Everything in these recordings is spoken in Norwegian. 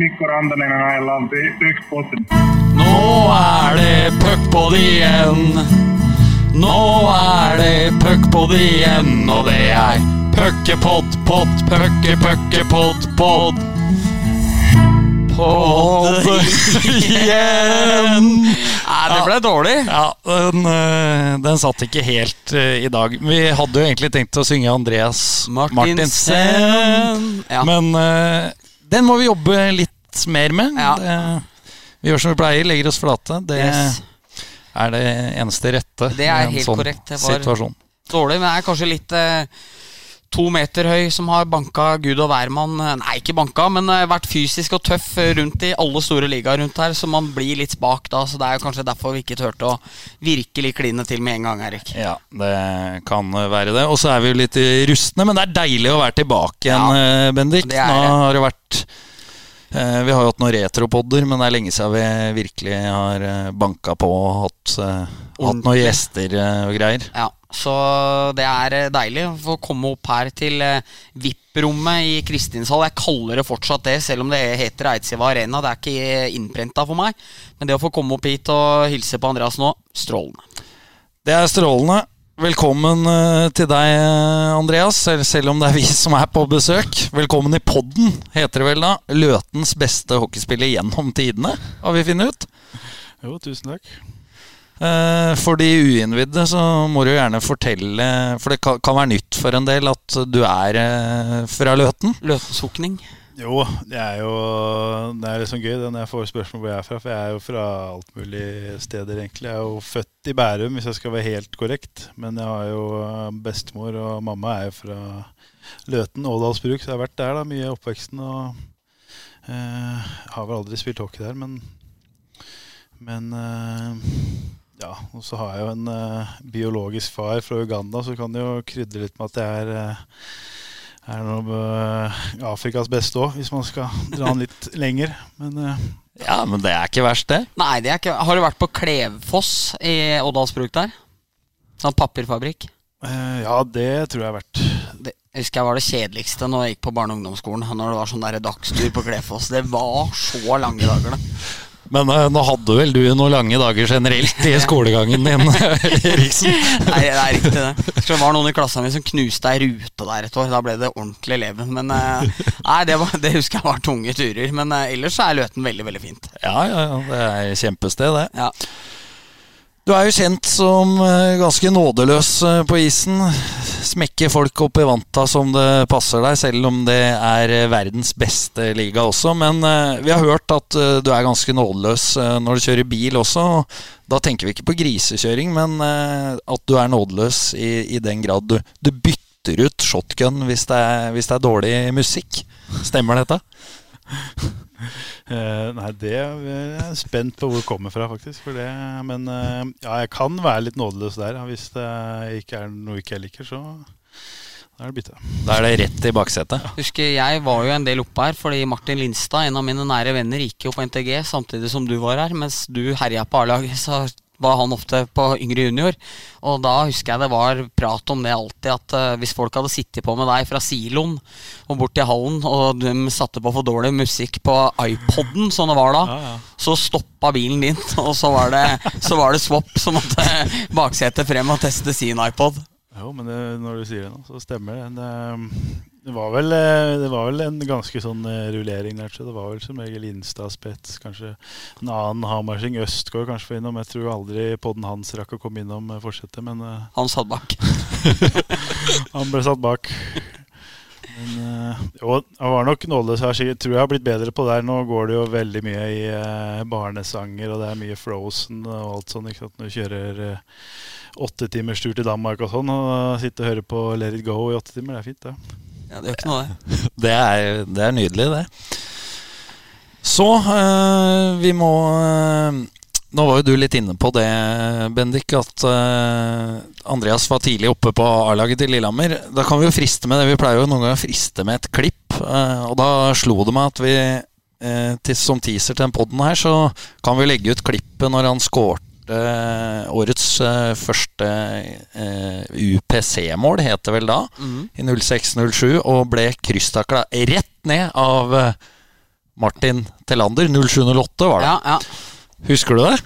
Mikko Rantanen ja näillä oltiin yksi potti. Nå er det puckpod igjen. Nå er det puckpod igjen, og det er puckepott, pott, pucke, puckepott, pott, pott. Igjen! Nei, det ble dårlig. Ja, den, eh, den satt ikke helt uh, i dag. Vi hadde jo egentlig tenkt å synge Andreas Martinsen. Martinsen. Ja. Men eh, den må vi jobbe litt mer med. Ja. Det, vi gjør som vi pleier, legger oss flate. Det Yes. er det eneste rette Det er i en helt sånn korrekt. Det var- situasjon. Dårlig, men det er kanskje litt eh, to meter høy som har banka Gud og hvermann. eh, Nei, ikke banka, men eh, vært fysisk og tøff eh, rundt i alle store ligaer rundt her, så man blir litt bak da. Så det er jo kanskje derfor vi ikke turte å virkelig kline til med en gang, Erik. Ja, det kan være det. Og så er vi jo litt rustne, men det er deilig å være tilbake igjen, ja, Bendik. Nå har det vært Vi har jo hatt noen retropodder, men det er lenge siden vi virkelig har banka på og hatt, hatt noen gjester og greier. Ja, så det er eh, deilig å få komme opp her til eh, VIP-rommet i Kristinshall. Jeg kaller det fortsatt det, selv om det heter Eidsiva Arena. Det er ikke innprenta for meg. Men det å få komme opp hit og hilse på Andreas nå, strålende. Det er strålende. Velkommen eh, til deg, eh, Andreas, selv, selv om det er vi som er på besøk. Velkommen i podden, heter det vel da. Løtens beste hockeyspiller gjennom tidene, har vi funnet ut. Jo, tusen takk. Eh, For de uinnvidde så må du gjerne fortelle, for det kan, kan være nytt for en del, at du er eh, fra Løten. Løtensukning. Jo, det er jo Det er liksom gøy når jeg får spørsmål hvor jeg er fra, for jeg er jo fra alt mulig steder, egentlig. Jeg er jo født i Bærum, hvis jeg skal være helt korrekt. Men jeg har jo eh, bestemor og mamma er jo fra Løten, Ådalsbruk, så jeg har vært der da mye i oppveksten. Og eh, har vel aldri spilt hockey der, men Men eh, ja, og så har jeg jo en uh, biologisk far fra Uganda, så kan det jo krydre litt med at jeg er uh, er noe uh, Afrikas beste òg, hvis man skal dra den litt lenger. Men Ja, men det er ikke verst, det. Nei, det er ikke Har du vært på Klevfoss i Ådalsbruk der? Sånn papirfabrikk. eh, ja, det tror jeg har vært. Det jeg husker jeg var det kjedeligste når jeg gikk på barne- og ungdomsskolen. Når det var sånn der dagstur på Klefoss. Det var så lange dager, det. Men uh, nå hadde vel du noen lange dager generelt i skolegangen din, Eriksen. Nei, det er riktig, det. Så det var noen i klassen min som knuste ei rute der et år. Da ble det ordentlig leven. Men uh, nei, det, var, det husker jeg var tunge turer. Men uh, ellers er Løten veldig, veldig fint. Ja, ja, ja, det er kjempested, det. Ja. Du er jo kjent som eh, ganske nådeløs eh, på isen. Smekker folk opp i vanta som det passer deg, selv om det er eh, verdens beste liga også. Men vi har hørt at du er ganske nådeløs når du kjører bil også. Da tenker vi ikke på grisekjøring, men at du er nådeløs i, i den grad du, du bytter ut shotgun hvis det, er, hvis det er dårlig musikk. Stemmer dette? Eh, nei, det er jeg spent på hvor det kommer fra, faktisk. For det, men uh, ja, jeg kan være litt nådeløs der. Hvis det ikke er noe ikke jeg liker, så da er det bytte. Da er det rett i baksetet. Husker Jeg var jo en del oppe her fordi Martin Lindstad, en av mine nære venner, gikk jo på NTG samtidig som du var her. Mens du herja på A-laget, så var han ofte på yngre junior. Og da husker jeg det var prat om det alltid, at uh, hvis folk hadde sittet på med deg fra siloen og bort til hallen, og de satte på for dårlig musikk på iPoden, som det var da, Ja, ja. så stoppa bilen din, og så var det, så var det swap som måtte baksetet frem og teste sin iPod. Jo, men det, når du sier det nå, så stemmer det. Det, det, var, vel, eh, det var vel en ganske sånn eh, rullering der. Så det var vel som regel Instaspets, kanskje en annen Hamarsing, Østgård kanskje var innom. Jeg tror aldri podden hans rakk å komme innom fortsettet, forsetet, men eh, Han satt bak. han ble satt bak. Men eh, jo, han var nok nådeløs her. Jeg Tror jeg har blitt bedre på det her. Nå går det jo veldig mye i eh, barnesanger, og det er mye Frozen og alt sånt. Ikke sant? Når du kjører åttetimerstur tur til Danmark og sånn, og sitte og høre på Let it go i åtte timer, det er fint, det. Ja, det gjør ikke noe, det. Det er, det er nydelig, det. Så øh, vi må øh, Nå var jo du litt inne på det, Bendik, at eh, Andreas var tidlig oppe på A-laget til Lillehammer. Da kan vi jo friste med det. Vi pleier jo noen ganger å friste med et klipp. og da slo det meg at vi til, som teaser til den poden her, så kan vi legge ut klippet når han skårte årets eh, første eh, UPC-mål, het det vel da, mm. i 06-07, og ble krysstakla rett ned av eh, Martin Telander. 0708 var det. Ja, ja. Husker du det?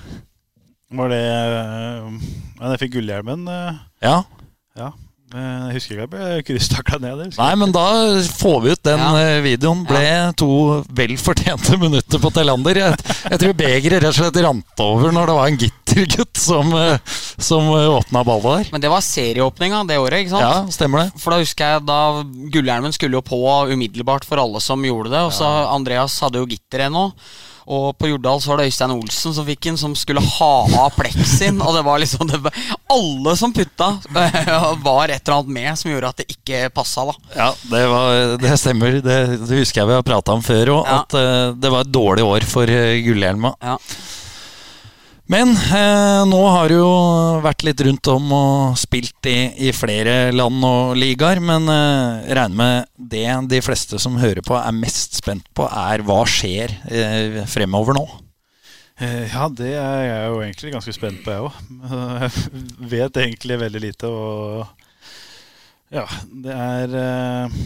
Var det Ja, jeg fikk gullhjelmen. Ja. Ja. Men Jeg husker ikke jeg ble krysstakla ned. Nei, men da får vi ut den Ja. eh, videoen. Ble to vel fortjente minutter på Telander. Jeg, jeg tror begeret rett og slett rant over når det var en gittergutt som, eh, som åpna ballet der. Men det var serieåpninga det året, ikke sant? Ja, stemmer det. For da husker jeg da Gullhjelmen skulle jo på umiddelbart for alle som gjorde det. Og så Andreas hadde jo gitter ennå. Og på Jordal så var det Øystein Olsen som fikk den, som skulle ha av pleksin. Og det var liksom det, var- Alle som putta, var et eller annet med som gjorde at det ikke passa, da. Ja, det, var, det stemmer. Det, det husker jeg vi har prata om før òg. Ja. At uh, det var et dårlig år for uh, gullhjelma. Ja. Men eh, nå har du jo vært litt rundt om og spilt i, i flere land og ligaer. Men eh, regner med det de fleste som hører på, er mest spent på, er hva skjer eh, fremover nå. Eh, Ja, det er jeg jo egentlig ganske spent på, jeg òg. Jeg vet egentlig veldig lite, og ja, det er eh,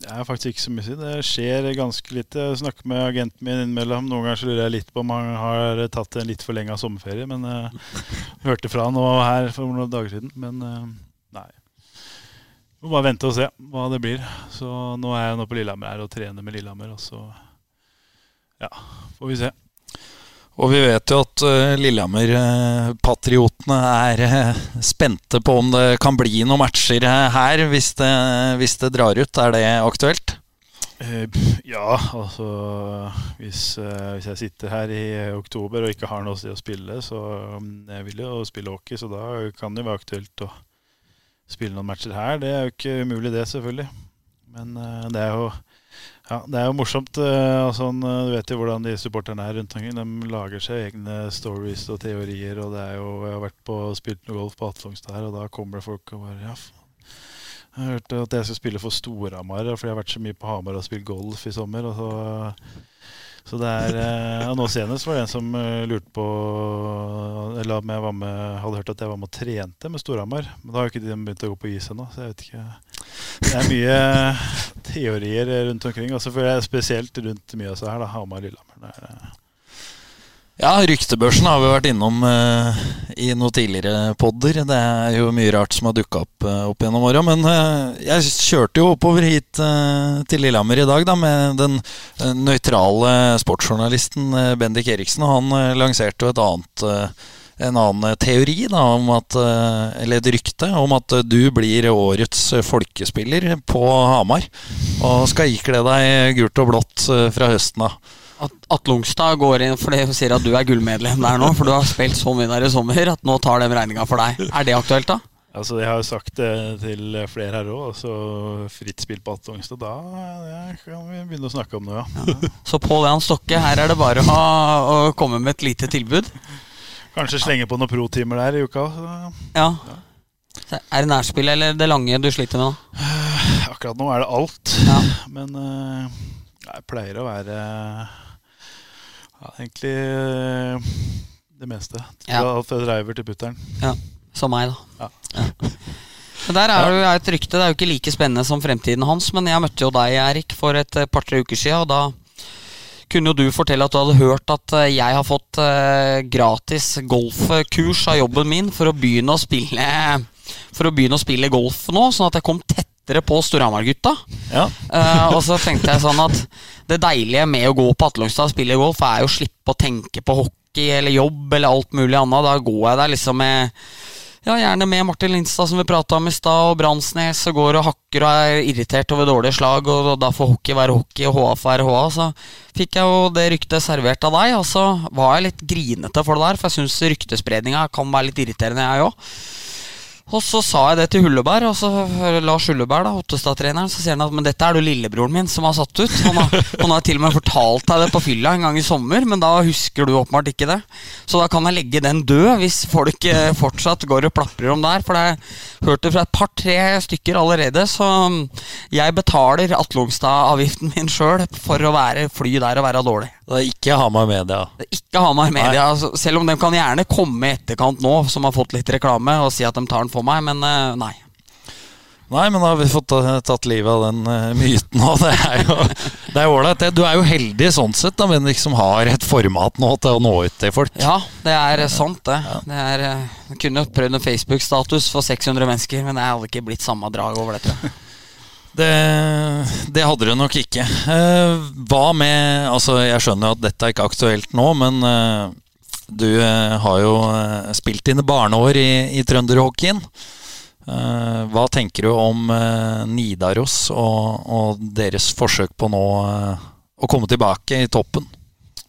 Det er faktisk ikke så mye. Det skjer ganske lite. Jeg snakker med agenten min innimellom. Noen ganger så lurer jeg litt på om han har tatt en litt forlenga sommerferie, men uh, hørte fra nå her for noen dager siden. Men uh, nei. Må bare vente og se hva det blir. Så nå er jeg nå på Lillehammer her og trener med Lillehammer, og så ja, får vi se. Og vi vet jo at uh, Lillehammer-patriotene er uh, spente på om det kan bli noen matcher eh, her hvis det, hvis det drar ut. Er det aktuelt? Eh, ja, altså hvis, eh, hvis jeg sitter her i oktober og ikke har noe sted å spille, så um, jeg vil jo spille hockey, så da kan det være aktuelt å spille noen matcher her. Det er jo ikke umulig, det, selvfølgelig. Men eh, det er jo ja, det er jo morsomt. eh, eh, Du vet jo hvordan de supporterne er rundt omkring. De lager seg egne stories og teorier. og det er jo, Jeg har vært på spilt noe golf på Atlongstad her, og da kommer det folk og bare ja. Jeg har hørt at jeg skal spille for Storhamar, fordi jeg har vært så mye på Hamar og spilt golf i sommer. Og så, så det er ja, og Nå senest var det en som eh, lurte på Eller om jeg med, hadde hørt at jeg var med og trente med Storhamar. Men da har jo ikke de begynt å gå på is ennå, så jeg vet ikke. Det er mye teorier rundt omkring. Og så føler jeg spesielt rundt Mjøsa her, da. Hamar-Lillehammer. Er, eh, Ja, ryktebørsen har vi vært innom eh, i noen tidligere podder. Det er jo mye rart som har dukka opp eh, opp gjennom åra. Men eh, jeg kjørte jo oppover hit eh, til Lillehammer i dag da med den eh, nøytrale sportsjournalisten Bendik Eriksen. Og han lanserte jo et annet en annen teori, da, om at, eh, eller et rykte, om at eh, du blir årets eh, folkespiller på Hamar. Og skal ikle deg gult og blått eh, fra høsten av. At Atle Ongstad går inn fordi hun sier at du er gullmedlem der nå, for du har spilt så mye der i sommer at nå tar de regninga for deg. Er det aktuelt, da? Altså, Jeg har jo sagt det til flere her òg. Fritt spill på Atlongstad, da kan vi begynne å snakke om noe, ja. Så Pål Jan Stokke, her er det bare å, å komme med et lite tilbud. Kanskje slenge på noen pro-timer der i uka. Ja. Så Er det nærspill eller det lange du sliter med nå? Akkurat nå er det alt. Ja. Men eh, jeg pleier å være ja, egentlig eh, det meste. Ja. Alt fra driver til putteren. Ja, Som meg, da. Ja. ja. Der er jo et rykte. Det er jo ikke like spennende som fremtiden hans. Men jeg møtte jo deg, Erik, for et par-tre uker siden. Og da kunne jo du fortelle at du hadde hørt at eh, jeg har fått eh, gratis golfkurs av jobben min for å begynne å spille For å begynne å spille golf nå, sånn at jeg kom tettere på Storhamar-gutta. Ja. uh, og så tenkte jeg sånn at det deilige med å gå på Atlongstad og spille golf, er jo å slippe å tenke på hockey eller jobb eller alt mulig annet. Da går jeg der liksom med ja, gjerne med Martin Lindstad, som vi prata om i stad, og Bransnes, og går og hakker og er irritert over dårlige slag, og da får hockey være hockey og HF være HA. Så fikk jeg jo det ryktet servert av deg, og så var jeg litt grinete for det der, for jeg syns ryktespredninga kan være litt irriterende, jeg òg. Og så sa jeg det til Hulleberg, og så Lars Hulleberg, da, Ottestad-treneren, så sier han at men dette er du jo lillebroren min som har satt ut. Han har, han har til og med fortalt deg det på fylla en gang i sommer, men da husker du åpenbart ikke det. Så da kan jeg legge den død, hvis folk eh, fortsatt går og plaprer om det her. For det har jeg hørt det fra et par-tre stykker allerede, så mm, jeg betaler Atlongstad-avgiften min sjøl for å være fly der og være dårlig. Det er ikke Hamar Media. Det er Ikke Hamar Media, altså, selv om de kan gjerne komme i etterkant nå, som har fått litt reklame, og si at de tar den for meg, men eh, nei. Nei, men da har vi fått tatt livet av den eh, myten òg. Det er jo det er ålreit. Du er jo heldig sånn sett, da, men liksom har et format nå til å nå ut til folk. Ja, det er eh, sant, det. det er, jeg kunne prøvd en Facebook-status for 600 mennesker, men jeg hadde ikke blitt samme drag over det, tror jeg. Det, det hadde du nok ikke. Eh, hva med Altså, jeg skjønner jo at dette er ikke aktuelt nå, men eh, du eh, har jo eh, spilt dine barneår i, i trønderhockeyen. Eh, hva tenker du om Nidaros og, og deres forsøk på nå å komme tilbake i toppen?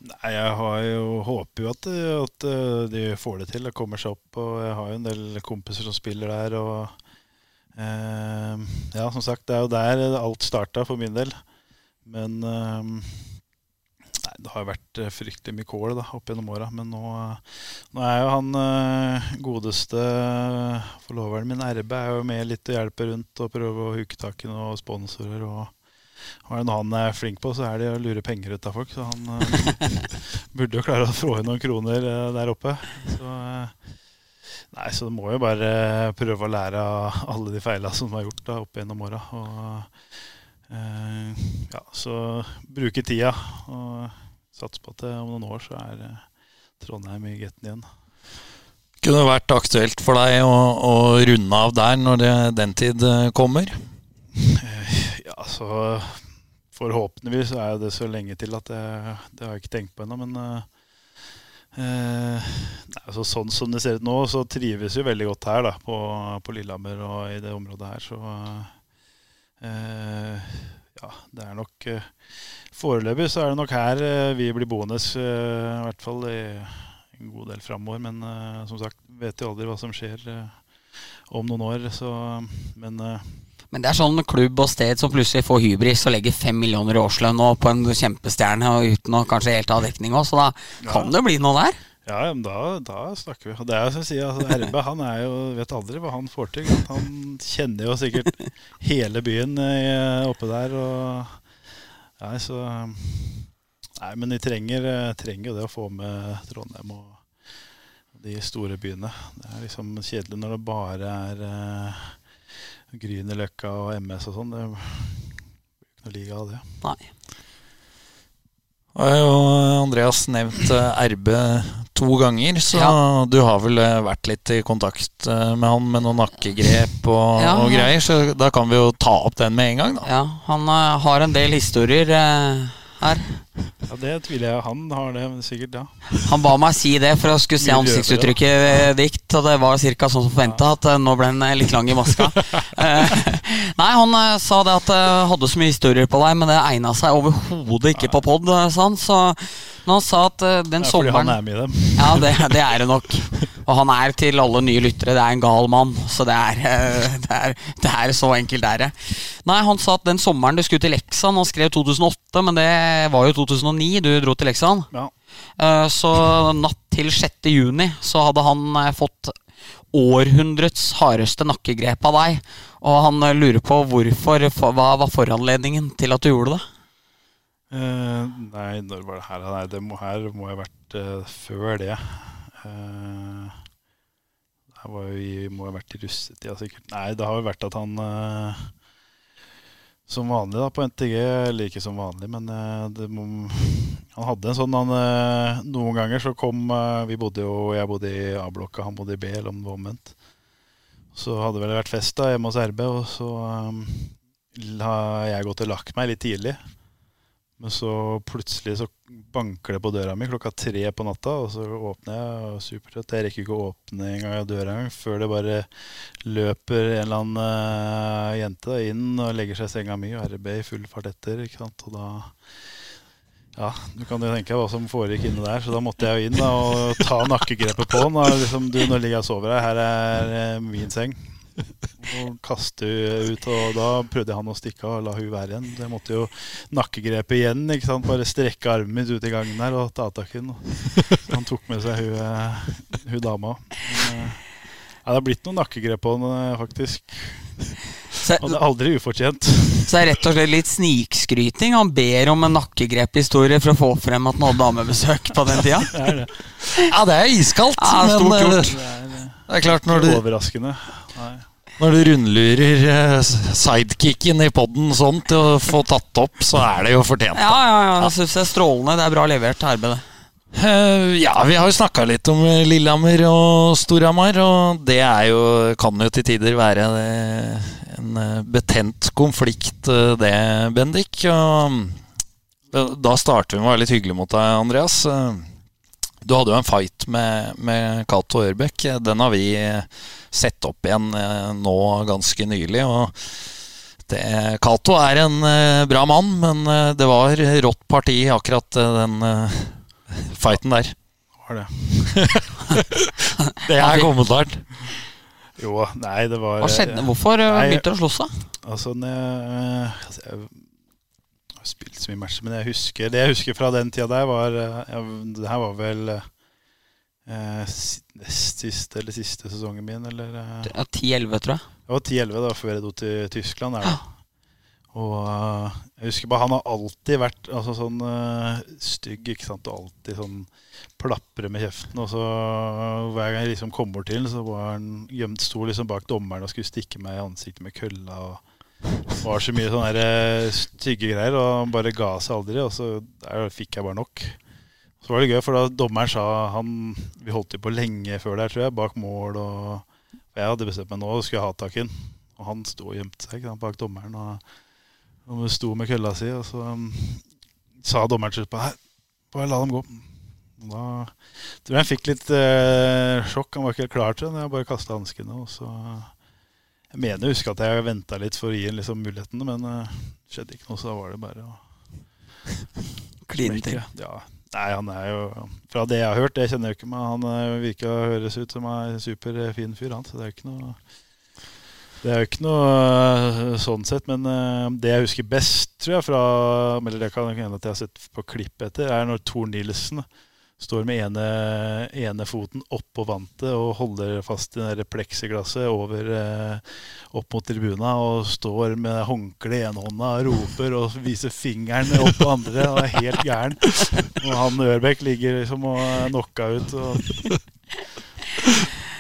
Nei, jeg jo, håper jo at, at de får det til og kommer seg opp. Og jeg har jo en del kompiser som spiller der. Og eh, ja, som sagt, det er jo der alt starta for min del. Men eh, nei, det har jo vært eh, fryktelig mye kål da, opp gjennom åra. Men nå, eh, nå er jo han eh, godeste forloveren min, RB, er jo med litt og hjelper rundt og prøver å huke tak i noen sponsorer. og er noe han er flink på, så er det å lure penger ut av folk. Så han burde jo klare å få inn noen kroner der oppe. Så, nei, så du må jo bare prøve å lære av alle de feila som de har gjort da, opp gjennom åra. Eh, ja, så bruke tida og satse på at det, om noen år så er eh, Trondheim i getten igjen. Kunne det vært aktuelt for deg å, å runde av der når det, den tid eh, kommer? Ja, så forhåpentligvis er det så lenge til at det, det har jeg ikke tenkt på ennå. Men eh, altså, sånn som det ser ut nå, så trives vi veldig godt her da, på, på Lillehammer og i det området her. Så ja, det er nok eh, Foreløpig så er det nok her eh, vi blir boende, eh, i hvert fall i en god del framover. Men eh, som sagt, vet jo aldri hva som skjer eh, om noen år. Så, men eh, Men det er sånn klubb og sted som plutselig får hybris og legger fem millioner i årslønn på en kjempestjerne og uten å kanskje helt ha dekning òg, så da kan det bli noe der. Ja, men da, da snakker vi. Det er som jeg sier, altså, RB han er jo, vet aldri hva han får til. Han kjenner jo sikkert hele byen eh, oppe der. Og Nei, så Nei, men de trenger, eh, trenger jo det å få med Trondheim og de store byene. Det er liksom kjedelig når det bare er uh, Grünerløkka og MS og sånn. Det blir ikke noe liga av det. Nei. Har jo Andreas nevnt eh, RB to ganger, så Ja. du har vel eh, vært litt i kontakt eh, med han med noen nakkegrep og, Ja. og greier, så da kan vi jo ta opp den med en gang, da. Ja, han eh, har en del historier eh, her. Ja, Det tviler jeg. Han har det men sikkert, ja. Han ba meg si det for å skulle se ansiktsuttrykket eh, dikt, og det var ca. sånn som forventa, at eh, nå ble eh, litt lang i maska. Nei, han eh, sa det at jeg hadde så mye historier på deg, men det egna seg overhodet ikke på pod, eh, sa. Så når han sa at den den Det er fordi han er med i dem. Ja, det, det er det nok. Og han er til alle nye lyttere, det er en gal mann. Så det er, det er, det er så enkelt er det. Nei, han sa at den sommeren du skulle til Leksan Han skrev 2008, men det var jo 2009 du dro til Leksan. Ja. Så natt til 6. juni så hadde han fått århundrets hardeste nakkegrep av deg. Og han eh, lurer på hvorfor, for, hva var foranledningen til at du gjorde det? Uh, nei, når var det her? Nei, det må, her må jeg ha vært uh, før det. Uh, det var jo i, må ha vært i russetida, sikkert. Nei, det har jo vært at han eh, Som vanlig da på NTG, eller ikke som vanlig, men eh, må, han hadde en sånn han, eh, Noen ganger så kom eh, Vi bodde jo Jeg bodde i A-blokka, han bodde i B, eller om det var omvendt. Så hadde det vel vært fest da hjemme hos RB, og så um, har jeg gått og lagt meg litt tidlig. Men så plutselig så banker det på døra mi klokka tre på natta, og så åpner jeg, og supertrøtt. Jeg rekker ikke å åpne en gang døra engang før det bare løper en eller annen uh, jente inn og legger seg i senga mi, og RB i full fart etter. ikke sant? Og da Ja, du kan jo tenke deg hva som foregikk inne der, så da måtte jeg jo inn da, og ta nakkegrepet på den. Og liksom, du, nå ligger jeg og sover her, her er eh, min seng. Og kaste hun ut, og da prøvde han å stikke av og la hun være igjen. Det måtte jo nakkegrepet igjen. ikke sant? Bare strekke armen min ut i gangen der og ta tak i den. Så han tok med seg hun, eh, hun dama. Men, eh, Ja, det har blitt noen nakkegrep på eh, faktisk. Og det er aldri ufortjent. Så det er rett og slett litt snikskryting. Han ber om en nakkegrephistorie for å få frem at han hadde damebesøk på den tida. Det er det. Ja, det er iskaldt, Ja, men. Det er, eh, det er klart når du overraskende. Nei. Når du rundlurer eh, sidekicken i poden sånn til å få tatt opp, så er det jo fortjent. Ja, ja, ja, jeg synes det er strålende. Det er bra levert RB, det. Eh, ja, vi har jo snakka litt om eh, Lillehammer og Storhamar, og det er jo, kan jo til tider være det, en betent konflikt, det, Bendik. Og da starter vi med å være litt hyggelig mot deg, Andreas. Du hadde jo en fight med, med Cato Ørbekk. Den har vi eh, sett opp igjen eh, nå ganske nylig. og Cato er en eh, bra mann, men det var rått parti akkurat den fighten der. Var det. Det er kommentaren. Jo, nei, det var Hva skjedde? Hvorfor Nei, begynte dere å slåss, da? Altså, når jeg, altså, jeg har spilt så mye matcher, men jeg husker, det jeg husker fra den tida der, var ja, Det her var vel eh, nest siste eller siste sesongen min, eller eh, 10-11, tror jeg. Det var 10-11 da, før jeg dro til Tyskland. Der, da. Og eh, jeg husker bare Han har alltid vært altså, sånn uh, stygg, ikke sant, og alltid sånn plapre med kjeften. Og så hver gang jeg liksom kom bort til ham, så var han gjemt sto liksom bak dommeren og skulle stikke meg i ansiktet med kølla. og det var så mye sånne eh, stygge greier, og han bare ga seg aldri. Og så der fikk jeg bare nok. Så var det gøy, for da dommeren sa han Vi holdt jo på lenge før der, tror jeg, bak mål. og Jeg hadde bestemt meg nå, og skulle ha tak i han. Og han sto og gjemte seg sant, bak dommeren. Og, og sto med kølla si, og så um, sa dommeren til slutt bare la dem gå. Og Da tror jeg han fikk litt uh, sjokk. Han var ikke helt klar til det jeg bare kasta hanskene. Og så Jeg mener å huske at jeg venta litt for å gi ham liksom, mulighetene, men uh, skjedde ikke noe, så da var det bare å Kline til. Ja. Nei, han er jo Fra det jeg har hørt, det kjenner jeg ikke, men han eh, virker å høres ut som en superfin fyr, han. Så det er jo ikke noe det er jo ikke noe øh, sånn sett, men det jeg husker best, tror jeg, fra Eller det kan hende at jeg har sett på klipp etter, er når Tor Nilsen står med ene, ene foten oppå vantet og holder fast i det pleksiglasset over øh, opp mot tribuna og står med håndkle i ene hånda og roper og viser fingeren opp på andre og er helt gæren. Og han Ørbekk ligger liksom og er knocka ut.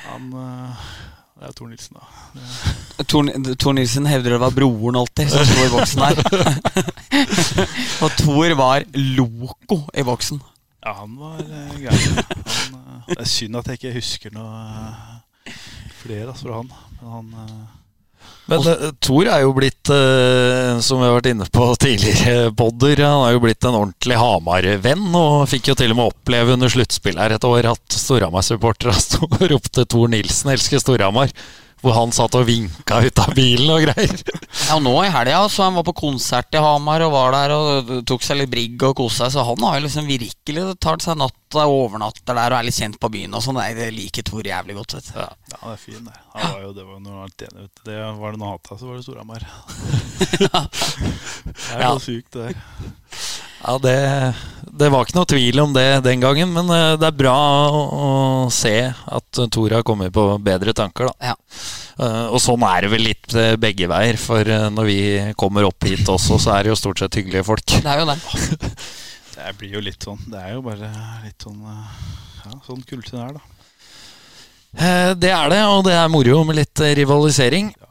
Han øh, Det er Tor Nilsen, da. Tor, Tor Nilsen hevder det var broren alltid som sto i boksen her. og Tor var loco i boksen. Ja, han var uh, gæren. Han, eh, Det er synd at jeg ikke husker noe eh, flere altså, fra han. Men han eh, Men uh, Thor er jo blitt, uh, som vi har vært inne på tidligere podder, han er jo blitt en ordentlig Hamar-venn. Og fikk jo til og med oppleve under sluttspillet her et år at Storhamar-supporterne sto og ropte Thor Nilsen elsker Storhamar'. Hvor han satt og vinka ut av bilen og greier. Ja, og nå i helga så han var på konsert i Hamar og var der og tok seg litt brigg og kosa seg. Så han har jo liksom virkelig tatt seg natta overnatter der og er litt kjent på byen og sånn. Nei, Det liker Tor jævlig godt, vet du. Ja, det er fint, det. Han var jo, det var når han var enig, vet du. Det var det noe hata, så var det Storhamar. det er Ja. sykt, det der. Ja, det, det var ikke noe tvil om det den gangen, men eh, det er bra å, å se at Tora har kommet på bedre tanker, da. Ja. Uh, og sånn er det vel litt eh, begge veier, for når vi kommer opp hit også, så er det jo stort sett hyggelige folk. Det er jo det. Det blir jo litt sånn. Det er jo bare litt sånn Ja, sånn kultur er, da. Uh, Det er det, og det er moro med litt rivalisering. rivalisering.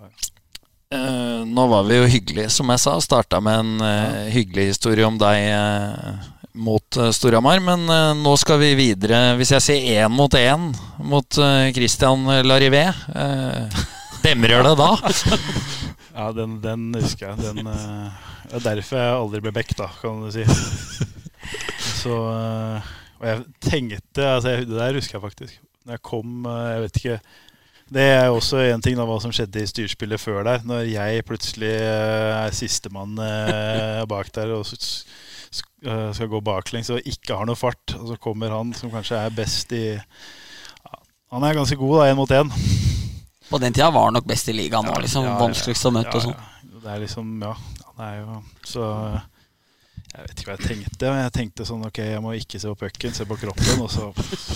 Eh, nå var vi jo hyggelige, som jeg sa. Starta med en uh, hyggelig historie om deg uh, mot uh, Storhamar. Men nå skal vi videre. Hvis jeg sier én mot én mot Christian Larivé, uh, demrer det da? Ja, den, den husker jeg. Den, det er derfor jeg aldri ble back, da, kan du si. Så Og jeg tenkte altså, jeg, Det der husker jeg faktisk. Når jeg kom Jeg vet ikke Det er også en ting da, hva som skjedde i styrspillet før der. Når jeg plutselig eh, er sistemann eh, bak der og eh, skal gå baklengs og ikke har noe fart, og så kommer han som kanskje er best i Han er ganske god, da, én mot én. På den tida var han nok best i ligaen Ja, liksom. ja, ja. Vanskeligst å møte og sånn. Ja, ja. Det er liksom, ja. Han er jo Så jeg vet ikke hva jeg tenkte. Men jeg tenkte sånn ok, jeg må ikke se på pucken, se på kroppen. Og så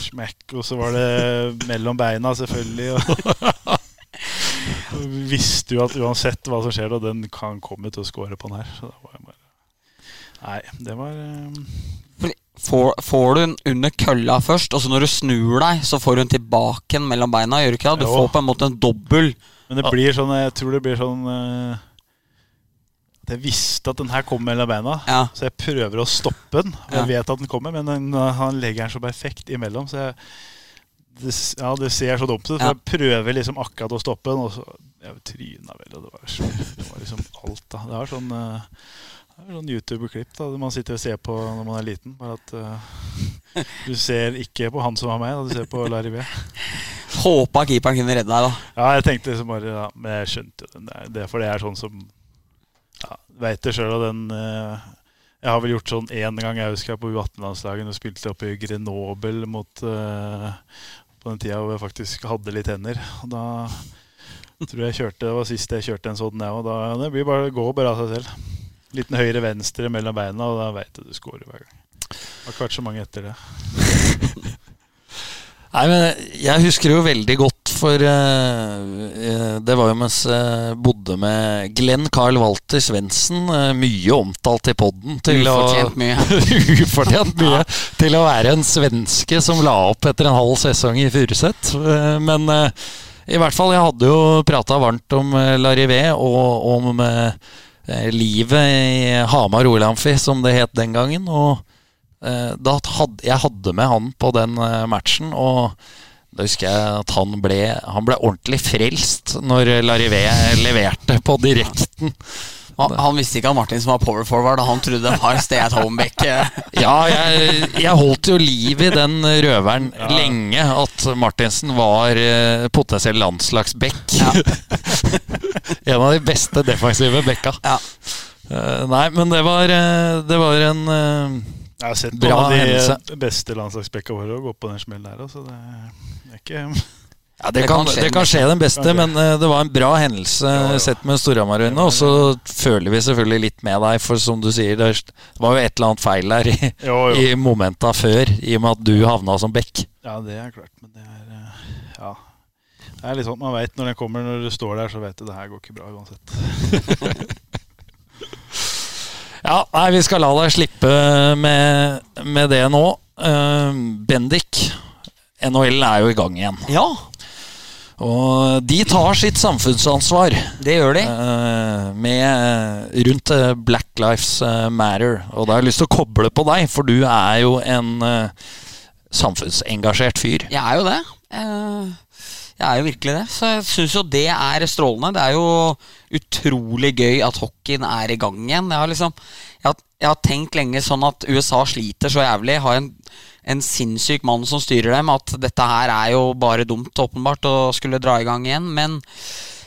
smekk, og så var det mellom beina, selvfølgelig. Og visste jo at uansett hva som skjer, da, den kan komme til å score på den her. Så da var jeg bare Nei, det var eh, Får, får du den under kølla først, og så når du snur deg, så får du den tilbake mellom beina? Gjør du ikke det? Du Jo. får på en måte en dobbel Men det blir sånn Jeg tror det blir sånn At jeg visste at den her kom mellom beina. Ja. Så jeg prøver å stoppe den. Og. Jeg vet at den kommer, men den, eh, han legger den så perfekt imellom. Så jeg, det, ja, det ser så dumt ut. Ja. jeg prøver liksom akkurat å stoppe den, og så Jeg tryna vel, og det var, så, det var liksom alt, da. Det var sånn eh, det sånn YouTube-klipp da man sitter og ser på når man er liten. Bare at uh, du ser ikke på han som var meg, da, du ser på Larry B. Håpa keeperen kunne redde deg, da. Ja, jeg tenkte liksom bare ja, Men jeg skjønte der. Det, for det er sånn som Veit det sjøl, og den eh, Jeg har vel gjort sånn én gang, jeg husker på U18-landslaget og spilte oppe i Grenoble mot eh, På den tida hvor jeg faktisk hadde litt hender. Og da tror jeg kjørte Det var sist jeg kjørte en sånn, jeg òg. Det blir bare gå bare av seg selv. Liten høyre-venstre mellom beina, og da veit du du scorer hver gang. Det har ikke vært så mange etter det. Nei, men Jeg husker jo veldig godt, for eh, eh, det var jo mens jeg bodde med Glenn Carl Walter Svendsen, eh, mye omtalt i poden. Ufortjent mye. Ufortjent mye. Til å være en svenske som la opp etter en halv sesong i Furuset. Eh, Men eh, i hvert fall, jeg hadde jo prata varmt om eh, Larivé og om eh, eh, livet i Hamar Olamfi, som det het den gangen. Og eh, da hadde, jeg hadde med han på den eh, matchen, og da husker jeg at han ble, han ble ordentlig frelst når Larivé leverte på direkten. Han, han visste ikke at Som var power forward, og han trodde det var stay at home-back. Ja, jeg, jeg holdt jo liv i den røveren lenge, at Martinsen var eh, potensiell landslagsback. Ja. en av de beste defensive backa. Ja. Uh, nei, men det var, eh, det var en uh, Jeg har sett Bra noen av de hendelse. beste landslagsbekka våre gå på den smellen der. Altså det, det ikke ja, det, Det kan, kan skje det kan skje den beste, skje. men eh, det var en bra hendelse Ja, ja. sett med Storhamar-øyne. Og så føler vi selvfølgelig litt med deg, for som du sier, det var jo et eller annet feil der i, Jo, jo. i momenta før, i og med at du havna som back. Ja, det er klart, men det er eh, Ja. Det er litt sånn man veit når den kommer, når du står der, så vet du det her går ikke bra uansett. Ja, nei, vi skal la deg slippe med, med det nå. Uh, Bendik, NHL er jo i gang igjen. ja, Og de tar sitt samfunnsansvar det gjør de. eh, med eh, rundt eh, Black Lives Matter. Og da har jeg lyst til å koble på deg, for du er jo en samfunnsengasjert fyr. Jeg er jo det. Jeg er jo virkelig det. Så jeg syns jo det er strålende. Det er jo utrolig gøy at hockeyen er i gang igjen. Jeg har liksom Jeg har, jeg har tenkt lenge sånn at USA sliter så jævlig. Har en, en sinnssyk mann som styrer dem. At dette her er jo bare dumt, åpenbart, å skulle dra i gang igjen. Men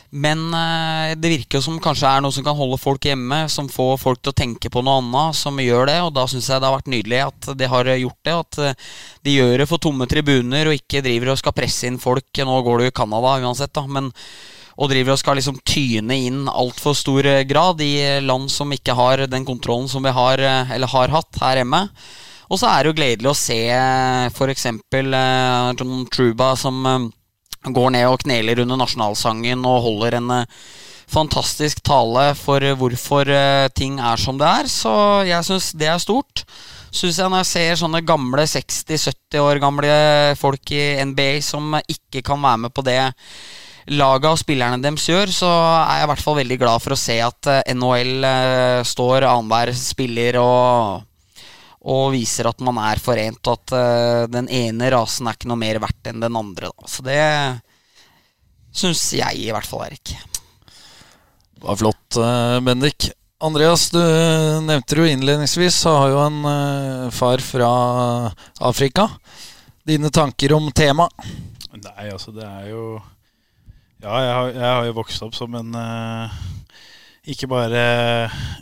men eh, det virker som kanskje er noe som kan holde folk hjemme, som får folk til å tenke på noe annet, som gjør det. Og da syns jeg det har vært nydelig at de har gjort det. At eh, de gjør det for tomme tribuner og ikke driver og skal presse inn folk. Nå går det jo i Canada uansett, da, men og driver og skal liksom tyne inn altfor stor eh, grad i land som ikke har den kontrollen som vi har, eller har hatt her hjemme. Og så er det jo gledelig å se f.eks. John Truba som uh, går ned og kneler under nasjonalsangen og holder en uh, fantastisk tale for eh, hvorfor eh, ting er som det er. Så jeg syns det er stort. Synes jeg Når jeg ser sånne gamle 60-70 år gamle folk i NBA som ikke kan være med på det laget og spillerne deres gjør, så er jeg i hvert fall veldig glad for å se at eh, NHL eh, står annenhver spiller og og viser at man er forent, og at uh, den ene rasen er ikke noe mer verdt enn den andre. Da. Så det syns jeg i hvert fall, Erik. Det var flott, eh, Bendik. Andreas, du nevnte jo innledningsvis har jo en uh, far fra Afrika. Dine tanker om temaet? Nei, altså, det er jo Ja, jeg har, jeg har jo vokst opp som en eh, Ikke bare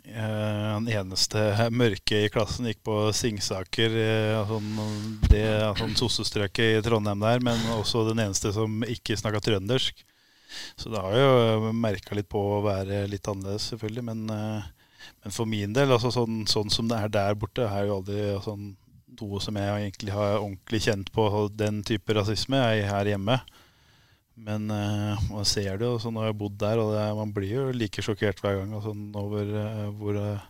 eh, den eneste mørke i klassen gikk på Singsaker, eh, sånn, det sånn sossestrøket i Trondheim der, men også den eneste som ikke snakka trøndersk. Så det har jo merka litt på å være litt annerledes, selvfølgelig. Men, eh, men for min del, altså sånn, sånn som det er der borte, er jo aldri sånn, noe som jeg egentlig har ordentlig kjent på den type rasisme er her hjemme. Men uh, man ser det jo sånn når jeg har bodd der, og er- man blir jo like sjokkert hver gang altså, over uh, hvor, eh,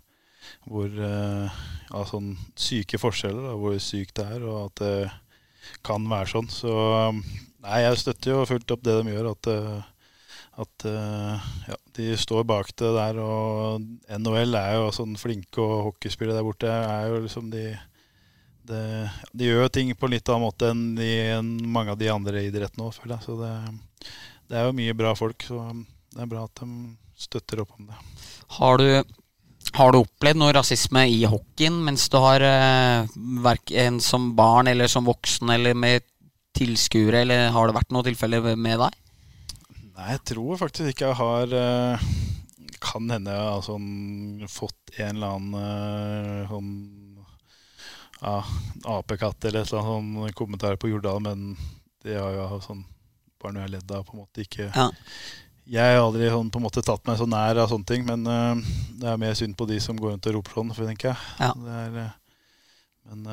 hvor uh, ja, sånn syke forskjeller, da, hvor sykt det er, og at det kan være sånn. Så nei, jeg støtter jo fullt opp det de gjør, at, at ja, de står bak det der. Og NHL er jo sånn flinke og hockeyspillere der borte. er jo liksom de, de, de gjør jo ting på en litt annen måte enn, de, enn mange av de andre idrettene òg, føler jeg. Så det, det er jo mye bra folk. Så det er bra at de støtter opp om det. Har du, har du opplevd noe rasisme i hockeyen mens du har eh, verken som barn eller som voksen eller med tilskuere, eller har det vært noe tilfelle med deg? Nei, jeg tror faktisk ikke jeg har uh, Kan hende jeg har sånn, fått en eller annen uh, sånn ja, apekatt eller et eller annet sånn kommentar på Jordal, men det har jo sånn bare noe jeg har ledd av. på en måte ikke Ja. Jeg har aldri sånn, på en måte tatt meg så nær av sånne ting, men uh, det er mer synd på de som går rundt og roper sånn, tenker jeg. Ja. Er, men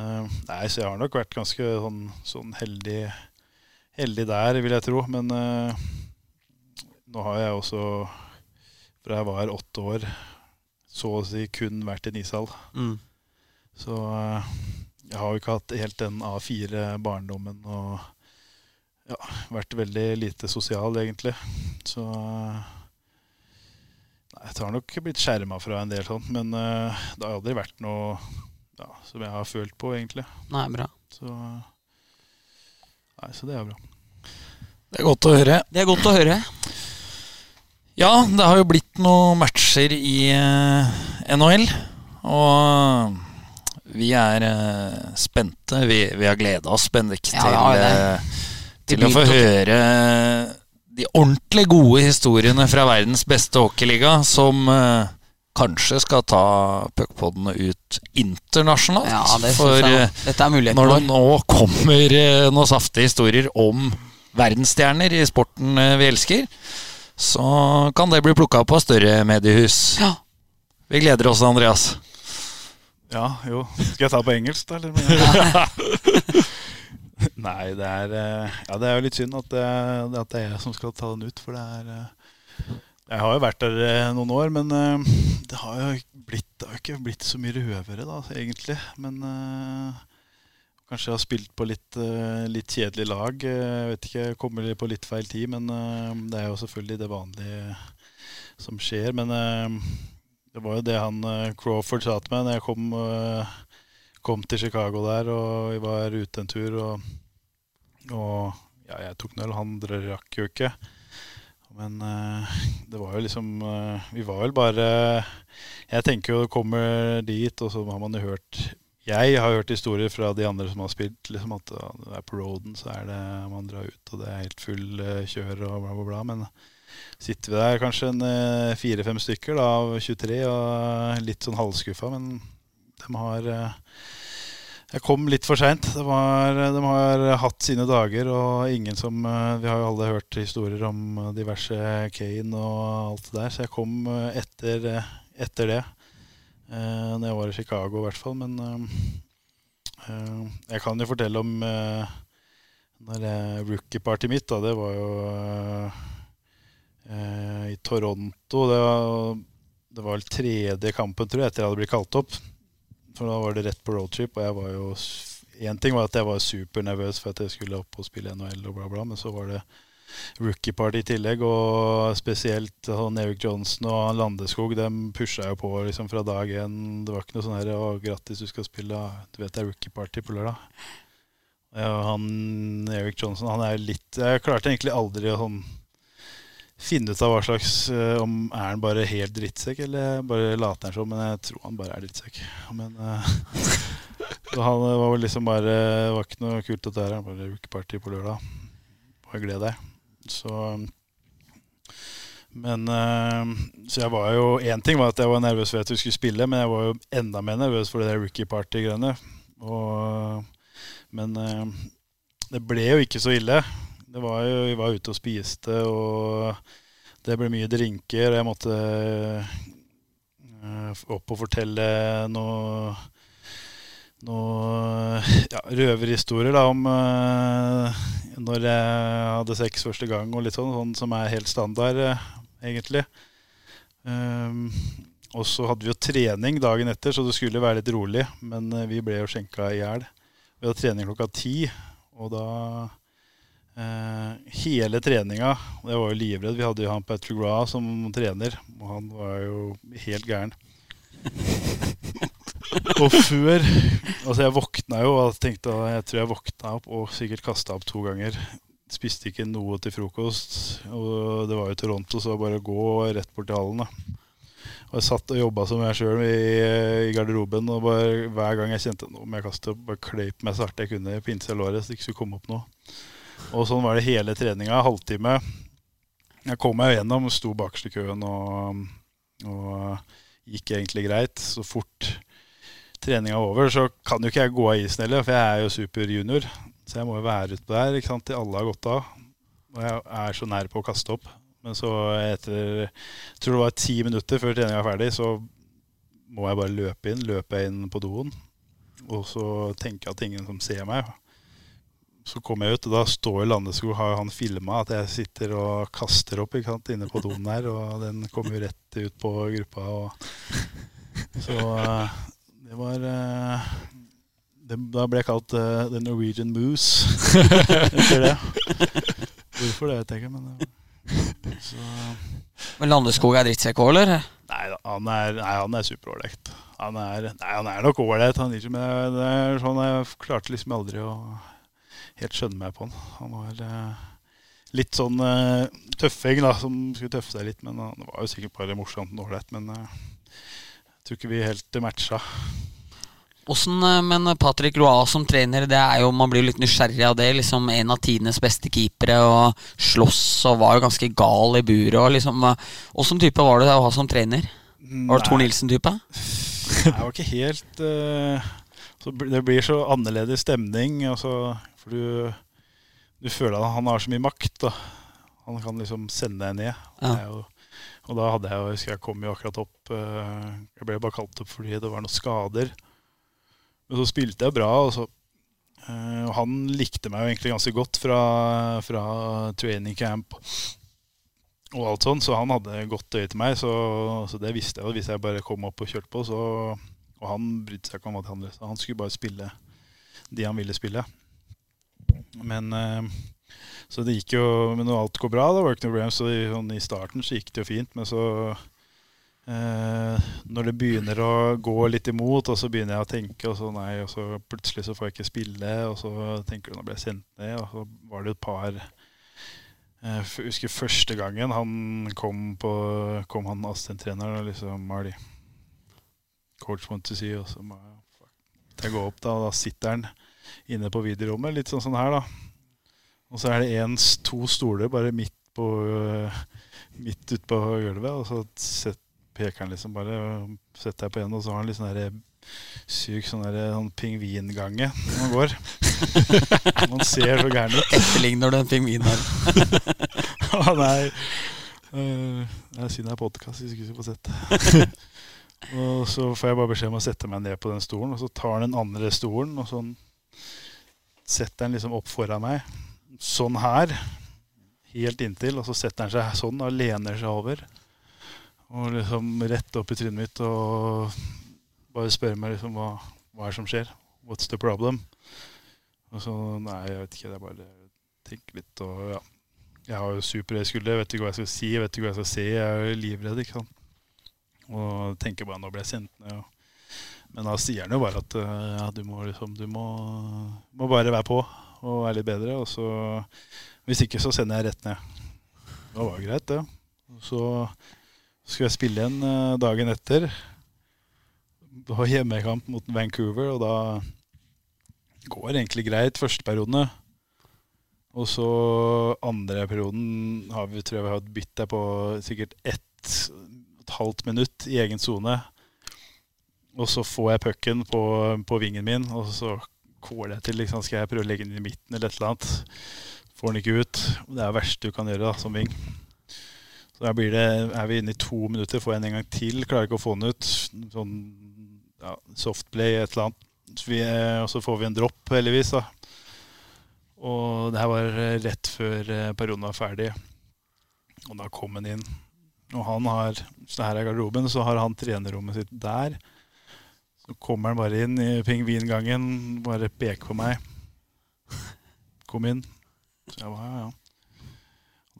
nei, så jeg har nok vært ganske sånn, sånn heldig, heldig der, vil jeg tro. Men nå har jeg også, fra jeg var åtte år, så å si kun vært i en ishall. Mm. Så jeg har jo ikke hatt helt den A4-barndommen og ja, vært veldig lite sosial, egentlig. Så nei, jeg har nok blitt skjerma fra en del sånt, men uh, det har aldri vært noe ja, som jeg har følt på, egentlig. Nei, bra. Så, nei, så det er bra. Det er godt å høre. Det er godt å høre. Ja, det har jo blitt noen matcher i uh, NHL. Og vi er uh, spente. Vi, vi har gleda oss, Bendik, Ja, til, eh, Det til å få høre de ordentlig gode historiene fra verdens beste hockeyliga, som uh, kanskje skal ta puckpodene ut internasjonalt. Ja, det For jeg. eh, når det nå kommer eh, noen saftige historier om verdensstjerner i sporten eh, vi elsker, så kan det bli plukka opp av større mediehus. Ja. Vi gleder oss, Andreas. Ja, jo. Skal jeg ta på engelsk, da? Eller? Nei, det er, eh, ja, det er jo litt synd at det, at det er jeg som skal ta den ut. For det er eh, Jeg har jo vært der eh, noen år, men eh, det har jo blitt, det har ikke blitt så mye røvere, da, egentlig. Men eh, kanskje jeg har spilt på litt, eh, litt kjedelig lag. Eh, Jeg vet ikke, jeg kommer på litt feil tid, men eh, det er jo selvfølgelig det vanlige som skjer. Men eh, det var jo det han eh, Crawford sa til meg når jeg kom, eh, kom til Chicago der og vi var ute en tur. Og, og ja, jeg tok en han rakk jo ikke. Men eh, det var jo liksom Vi var vel bare Jeg tenker jo kommer dit, og så har man jo hørt Jeg har hørt historier fra de andre som har spilt, liksom at det er på roaden, så er det man drar ut, og det er helt full kjør og bla, bla, bla. Men sitter vi der kanskje en eh, fire-fem stykker da, av 23 og litt sånn halvskuffa, men de har eh, Jeg kom litt for seint. De har hatt sine dager, og ingen som eh, Vi har jo alle hørt historier om diverse Kane og alt det der, så jeg kom etter, etter det. Når jeg var i Chicago, i hvert fall. Men jeg kan jo fortelle om når rookie-partyet mitt. Da, det var jo i Toronto. Det var, det var vel tredje kampen, tror jeg, etter jeg hadde blitt kalt opp. For da var det rett på roadtrip, og jeg var jo Én ting var at jeg var supernervøs for at jeg skulle opp og spille NHL og bla, bla, men så var det rookie-party i tillegg, og spesielt sånn Eric Johnson og Landeskog, dem pusha jo på liksom fra dag én. Det var ikke noe sånn her 'Å, grattis, du skal spille Du vet det er rookie-party på lørdag'. Ja, han Eric Johnson, han er litt Jeg klarte egentlig aldri å sånn finne ut av hva slags eh, Om er han bare helt drittsekk, eller bare later han som. Men jeg tror han bare er drittsekk. Men uh, han var vel liksom bare Det var ikke noe kult dette her. Bare rookie-party på lørdag. Bare gled deg. Så Men eh, Så jeg var jo Én ting var at jeg var nervøs for at vi skulle spille, men jeg var jo enda mer nervøs for det der rookie-party-greiene. Og Men eh, det ble jo ikke så ille. Det var jo, vi var ute og spiste, og det ble mye drinker. Jeg måtte eh, opp og fortelle noe noen ja, røverhistorier om uh, når jeg hadde sex første gang, og litt sånn, sånn som er helt standard, uh, egentlig. Um, og så hadde vi jo trening dagen etter, så det skulle være litt rolig. Men uh, vi ble jo skjenka i hjel. Vi hadde trening klokka ti, og da hele treninga Jeg var jo livredd. Vi hadde jo han Patrick Ra som trener, og han var jo helt gæren. og før Altså, jeg våkna jo og tenkte Jeg tror jeg våkna opp og sikkert kasta opp to ganger. Spiste ikke noe til frokost. Og det var jo Toronto, så bare gå rett bort til hallen. da og jeg satt og jobba som jeg sjøl i, i, garderoben. Og bare, hver gang jeg kjente noe må jeg kaste opp, bare kløyp meg så hardt jeg kunne på innsida av låret så det ikke skulle komme opp noe. Og sånn var det hele treninga. Halvtime. Jeg kom meg gjennom, sto bakerst i køen og, og, gikk egentlig greit. Så fort treninga er over, så kan jo ikke jeg gå av isen heller, for jeg er jo superjunior. Så jeg må jo være ute der ikke sant, til alle har gått av. Og jeg er så nær på å kaste opp. Men så etter jeg tror det var ti minutter før treninga var ferdig, så må jeg bare løpe inn. Løpe inn på doen. Og så tenker jeg at ingen som ser meg. Så kommer jeg ut, og da står Landesko har han filma at jeg sitter og kaster opp sant, inne på doen der. Og den kom jo rett ut på gruppa. Og, så eh, det var eh, det, Da ble jeg kalt uh, The Norwegian Moose etter det. Hvorfor det vet jeg ikke, men så. Men Landeskog er drittsekk òg, eller? Nei, han er, nei, han er superålreit. Han, han, er nok ålreit. Men det er sånn jeg klarte liksom aldri å helt skjønne meg på han. Han var eh, litt sånn uh, tøffing, da, som skulle tøffe seg litt. Men uh, det var jo sikkert bare morsomt og ålreit. Men uh, jeg tror ikke vi helt matcha. Hvordan, eh, men Patrick Roa som trener, det er jo, man blir litt nysgjerrig av det. liksom En av tidenes beste keepere og slåss og var jo ganske gal i buret. og liksom, Åssen type var du å ha som trener? Var du Tor Nilsen-type? Jeg var ikke helt uh, Det blir så annerledes stemning. Altså, for du, du, føler at han har så mye makt. Da. Han kan liksom sende deg ned. Ja. Jo, og da hadde jeg jo, jeg kom jo akkurat opp uh, Jeg ble bare kalt opp fordi det var noen skader. Men så spilte jeg bra. Og så, og han likte meg jo egentlig ganske godt fra, fra training camp og alt sånt, så han hadde godt øye til meg. Så, så, det visste jeg. Hvis jeg bare kom opp og kjørte på, så Og han brydde seg ikke om hva han om. Han skulle bare spille de han ville spille. Men uh, Så det gikk jo Men når alt går bra, da var det ikke noe problem. Så i, sånn, i starten så gikk det jo fint. Men så Eh, når det begynner å gå litt imot, og så begynner jeg å tenke, og så nei, og så plutselig så får jeg ikke spille, og så tenker du nå blir jeg sendt ned, og så var det et par eh, Jeg husker første gangen han kom på kom han assistenttreneren og liksom Marty, coach want to see, og så må jeg gå opp, da, og da sitter han inne på videorommet, litt sånn sånn her, da. Og så er det en, to stoler bare midt på midt utpå gulvet, og så set, peker han liksom bare Setter deg på en, og så har han litt sånn der syk sånn der, sånn pingvingange når man går. man ser så gæren ut. Etterligner du en pingvin her? ah, nei. Uh, det er synd det er podkast, hvis ikke skulle få sett. og så får jeg bare beskjed om å sette meg ned på den stolen, og så tar han den andre stolen, og sånn setter han liksom opp foran meg. Sånn her. Helt inntil. Og så setter han seg sånn og lener seg over. Og liksom rett opp i trynet mitt og bare spørre meg liksom hva, hva er det som skjer. What's the problem? Og så Nei, jeg vet ikke. Det er bare tenker litt og ja. Jeg har jo superhøyskole, vet ikke hva jeg skal si, vet ikke hva jeg skal se. Jeg er jo livredd, ikke sant. Og tenker bare nå blir jeg sint. ned. Men da sier han jo bare at ja, du må liksom Du må, må bare være på og være litt bedre. Og så Hvis ikke, så sender jeg rett ned. Det var greit, det. Så skulle jeg spille igjen uh, dagen etter. Det var hjemmekamp mot Vancouver, og da går det egentlig greit første periodene. Og så andre perioden har vi, tror jeg vi har et bytte på sikkert ett et halvt minutt i egen sone. Og så får jeg pucken på, på, vingen min, og så kåler jeg til. Liksom, skal jeg prøve å legge den i midten eller et eller annet. Får den ikke ut. Det er det verste du kan gjøre da, som ving. Så da blir det, er vi inne i to minutter, får jeg den en gang til. Klarer ikke å få den ut. Sånn ja, softplay, et eller annet. Så vi, og så får vi en dropp, heldigvis. da. Og det her var rett før eh, perioden var ferdig. Og da kom han inn. Og han har, så her er garderoben, så har han trenerrommet sitt der. Så kommer han bare inn i pingvingangen, bare peker på meg. Kom inn. Så jeg var, ja, ja.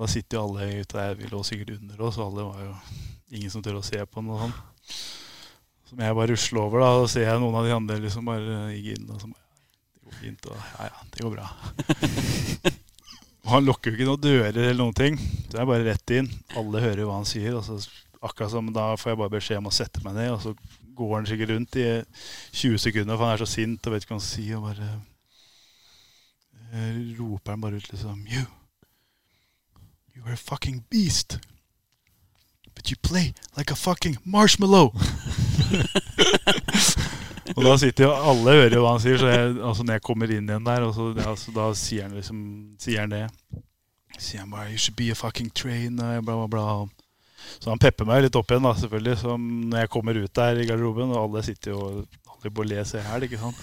Da sitter jo alle ute der, vi lå sikkert under oss, og alle var jo ingen som tør å se på noe sånt. Så må jeg bare rusler over, da, og ser jeg noen av de andre liksom bare gikk inn, og så bare Det går fint, og ja, ja, det går bra. og han lukker jo ikke noen dører eller noen ting. Så jeg bare rett inn. Alle hører hva han sier, og så akkurat som da får jeg bare beskjed om å sette meg ned, og så går han sikkert rundt i 20 sekunder, for han er så sint og vet ikke hva han sier. og bare uh, roper han bare ut liksom You! You are a fucking beast! But you play like a fucking marshmallow! og da sitter jo alle hører jo hva han sier, så jeg, altså når jeg kommer inn igjen der, og så, ja, så da sier han liksom Sier han det. Sier han bare You should be a fucking trainer, bla, bla, bla. Så han pepper meg litt opp igjen, da, selvfølgelig. Så når jeg kommer ut der i garderoben, og alle sitter jo og holder på å le seg i hjel, ikke sant.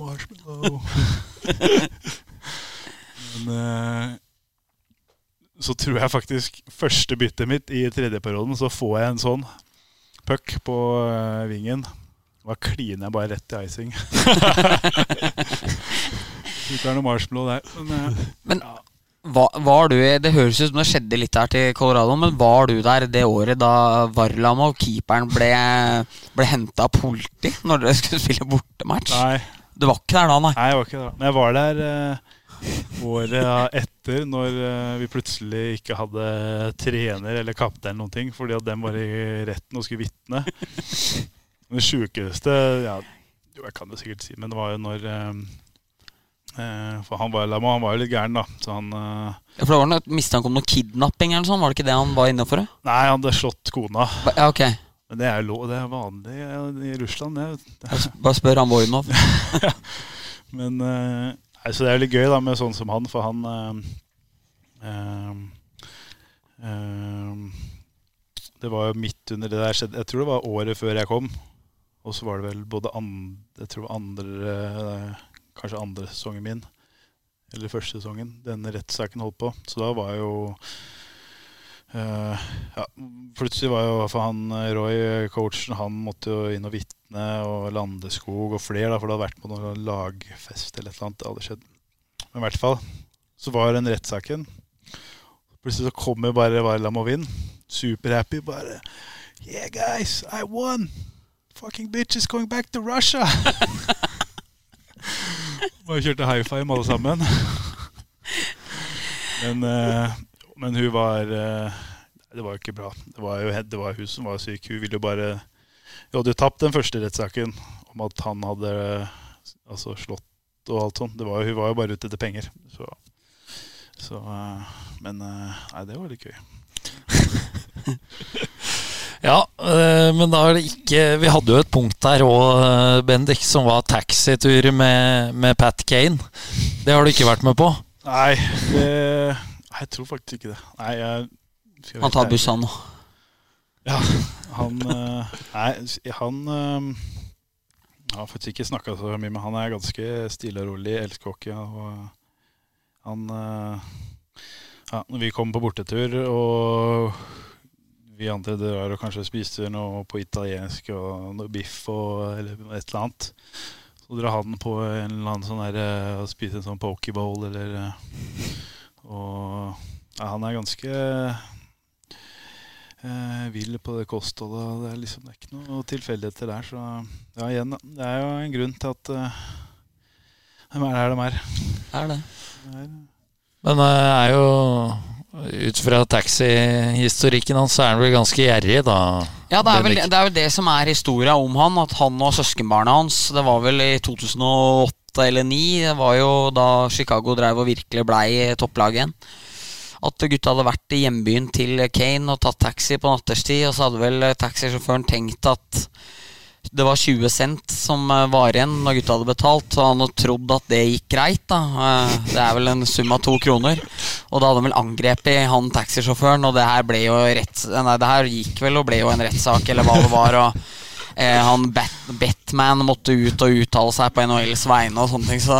Marshmallow. Men eh, så tror jeg faktisk første byttet mitt i tredjeperioden, så får jeg en sånn puck på eh, vingen. Da kliner jeg bare rett i icing. Ikke er noe marshmallow der. Men, eh, Men var, var du Det høres ut som det skjedde litt her til Colorado, men var du der det året da Varlam og keeperen ble, ble henta av politi når dere skulle spille bortematch? nei, Du var ikke der da, nei? nei, jeg var ikke der. Men jeg var der eh, året etter, når eh, vi plutselig ikke hadde trener eller kaptein eller noen ting, fordi at dem var i retten og skulle vitne. Det sjukeste ja, jo, jeg kan det sikkert si, men det var jo når eh, For han var, han var jo litt gæren, da. Så han eh, Ja, For det var noe mistanke om noe kidnapping eller sånt? Var det ikke det han var inne for? det? Nei, han hadde slått kona. Ja, ok. Men det er jo lov, det er vanlig i Russland, det. Bare spør han Voinov. Men eh, Så det er litt gøy da med sånn som han, for han eh, eh, eh, Det var jo midt under det der skjedde Jeg tror det var året før jeg kom. Og så var det vel både andre, jeg tror andre eh, Kanskje andre sesongen min. Eller første sesongen. Denne rettssaken holdt på. Så da var jo Uh, ja, Plutselig var jo han eh, Roy, coachen, han måtte jo inn og vitne, og Landeskog og flere, da, for det hadde vært på noen lagfest eller et eller annet. Det hadde skjedd. Men i hvert fall så var den rettssaken. Plutselig så kommer bare Varlamov Vind. superhappy. Bare Yeah, guys, I won! Fucking bitch is going back to Russia! Bare kjørte high five med alle sammen. Men, eh, men hun var eh, Det var jo ikke bra. Det var jo det var hun som var syk. Hun ville jo bare Hun hadde jo tapt den første rettssaken om at han hadde altså, slått og alt sånt. Det var, hun var jo bare ute etter penger. Så, så eh, Men nei, det var litt gøy. Ja, øh, men da er det ikke Vi hadde jo et punkt der òg, Bendik, som var taxitur med, med Pat Kane. Det har du ikke vært med på? Nei, det, jeg tror faktisk ikke det. Nei, jeg, jeg Han tar buss, han nå. Ja, han eh, Nei, han eh, Jeg har faktisk ikke snakka så mye med han. er ganske stille og rolig, elsker hockey. Og han eh, Ja, når vi kom på bortetur, og vi andre drar og kanskje spiser noe på italiensk og noe biff og eller et eller annet, så drar han på en eller annen sånn der eh, og spiser en sånn pokeball eller eh, Og ja, han er ganske eh, vill på det kostholdet. Det er liksom det er ikke noe tilfeldigheter der. Så ja, igjen. Det er jo en grunn til at eh, de er der de er. Er det. Det er Men det er jo ut fra taxihistorikken hans, så er han vel ganske gjerrig, da. Ja, det er, vel, det er vel det som er historia om han. At han og søskenbarna hans Det var vel i 2008 eller 2009. Det var jo da Chicago drev og virkelig blei topplaget igjen. At gutta hadde vært i hjembyen til Kane og tatt taxi på natterstid. Og så hadde vel taxisjåføren tenkt at det var 20 cent som eh, var igjen når gutta hadde betalt. Så han hadde trodd at det gikk greit. da Eh, Det er vel en sum av to kroner. Og da hadde han vel angrepet han taxisjåføren, og det her ble jo rett Nei, det her gikk vel og ble jo en rettssak, eller hva det var. Og eh, han Bat Batman måtte ut og uttale seg på NHLs vegne og sånne ting. Så,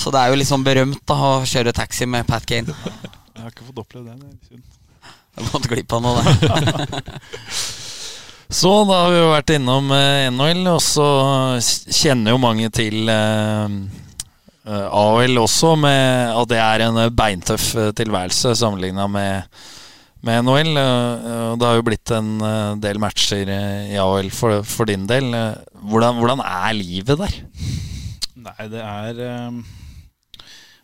så det er jo sånn berømt da å kjøre taxi med Pat Kane. Jeg har ikke fått oppleve det. Jeg gått glipp av noe der. Så da har vi jo vært innom eh, NHL, og så kjenner jo mange til eh, uh, AHL også, med at det er en beintøff tilværelse sammenligna med, med NHL. Det har jo blitt en del matcher i AHL for, for din del. Hvordan, hvordan, er livet der? Nei, det er eh,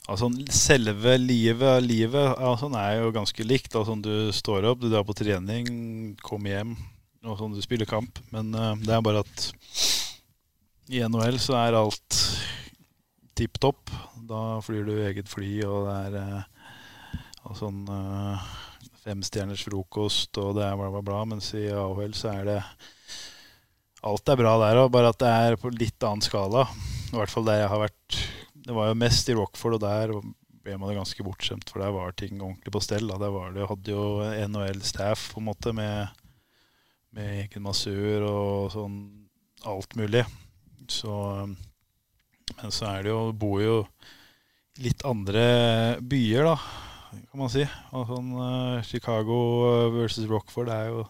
Altså, selve livet, livet altså, er jo ganske likt. Altså, du står opp, du drar på trening, kommer hjem, og sånn, du spiller kamp. Men uh, det er bare at i NHL så er alt tipp topp. Da flyr du eget fly, og det er uh, sånn uh, femstjerners frokost, og det er bla, bla, bla. Mens i AHL så er det Alt er bra der òg, bare at det er på litt annen skala. I hvert fall der jeg har vært det var jo mest i Rockford, og der ble man ganske bortskjemt, for der var ting ordentlig på stell. Da. Der var det, hadde jo NHL-staff på en måte med, med egen massør og sånn alt mulig. Så Men så er det jo Bor jo litt andre byer, da, kan man si. Og sånn uh, Chicago versus Rockford det er jo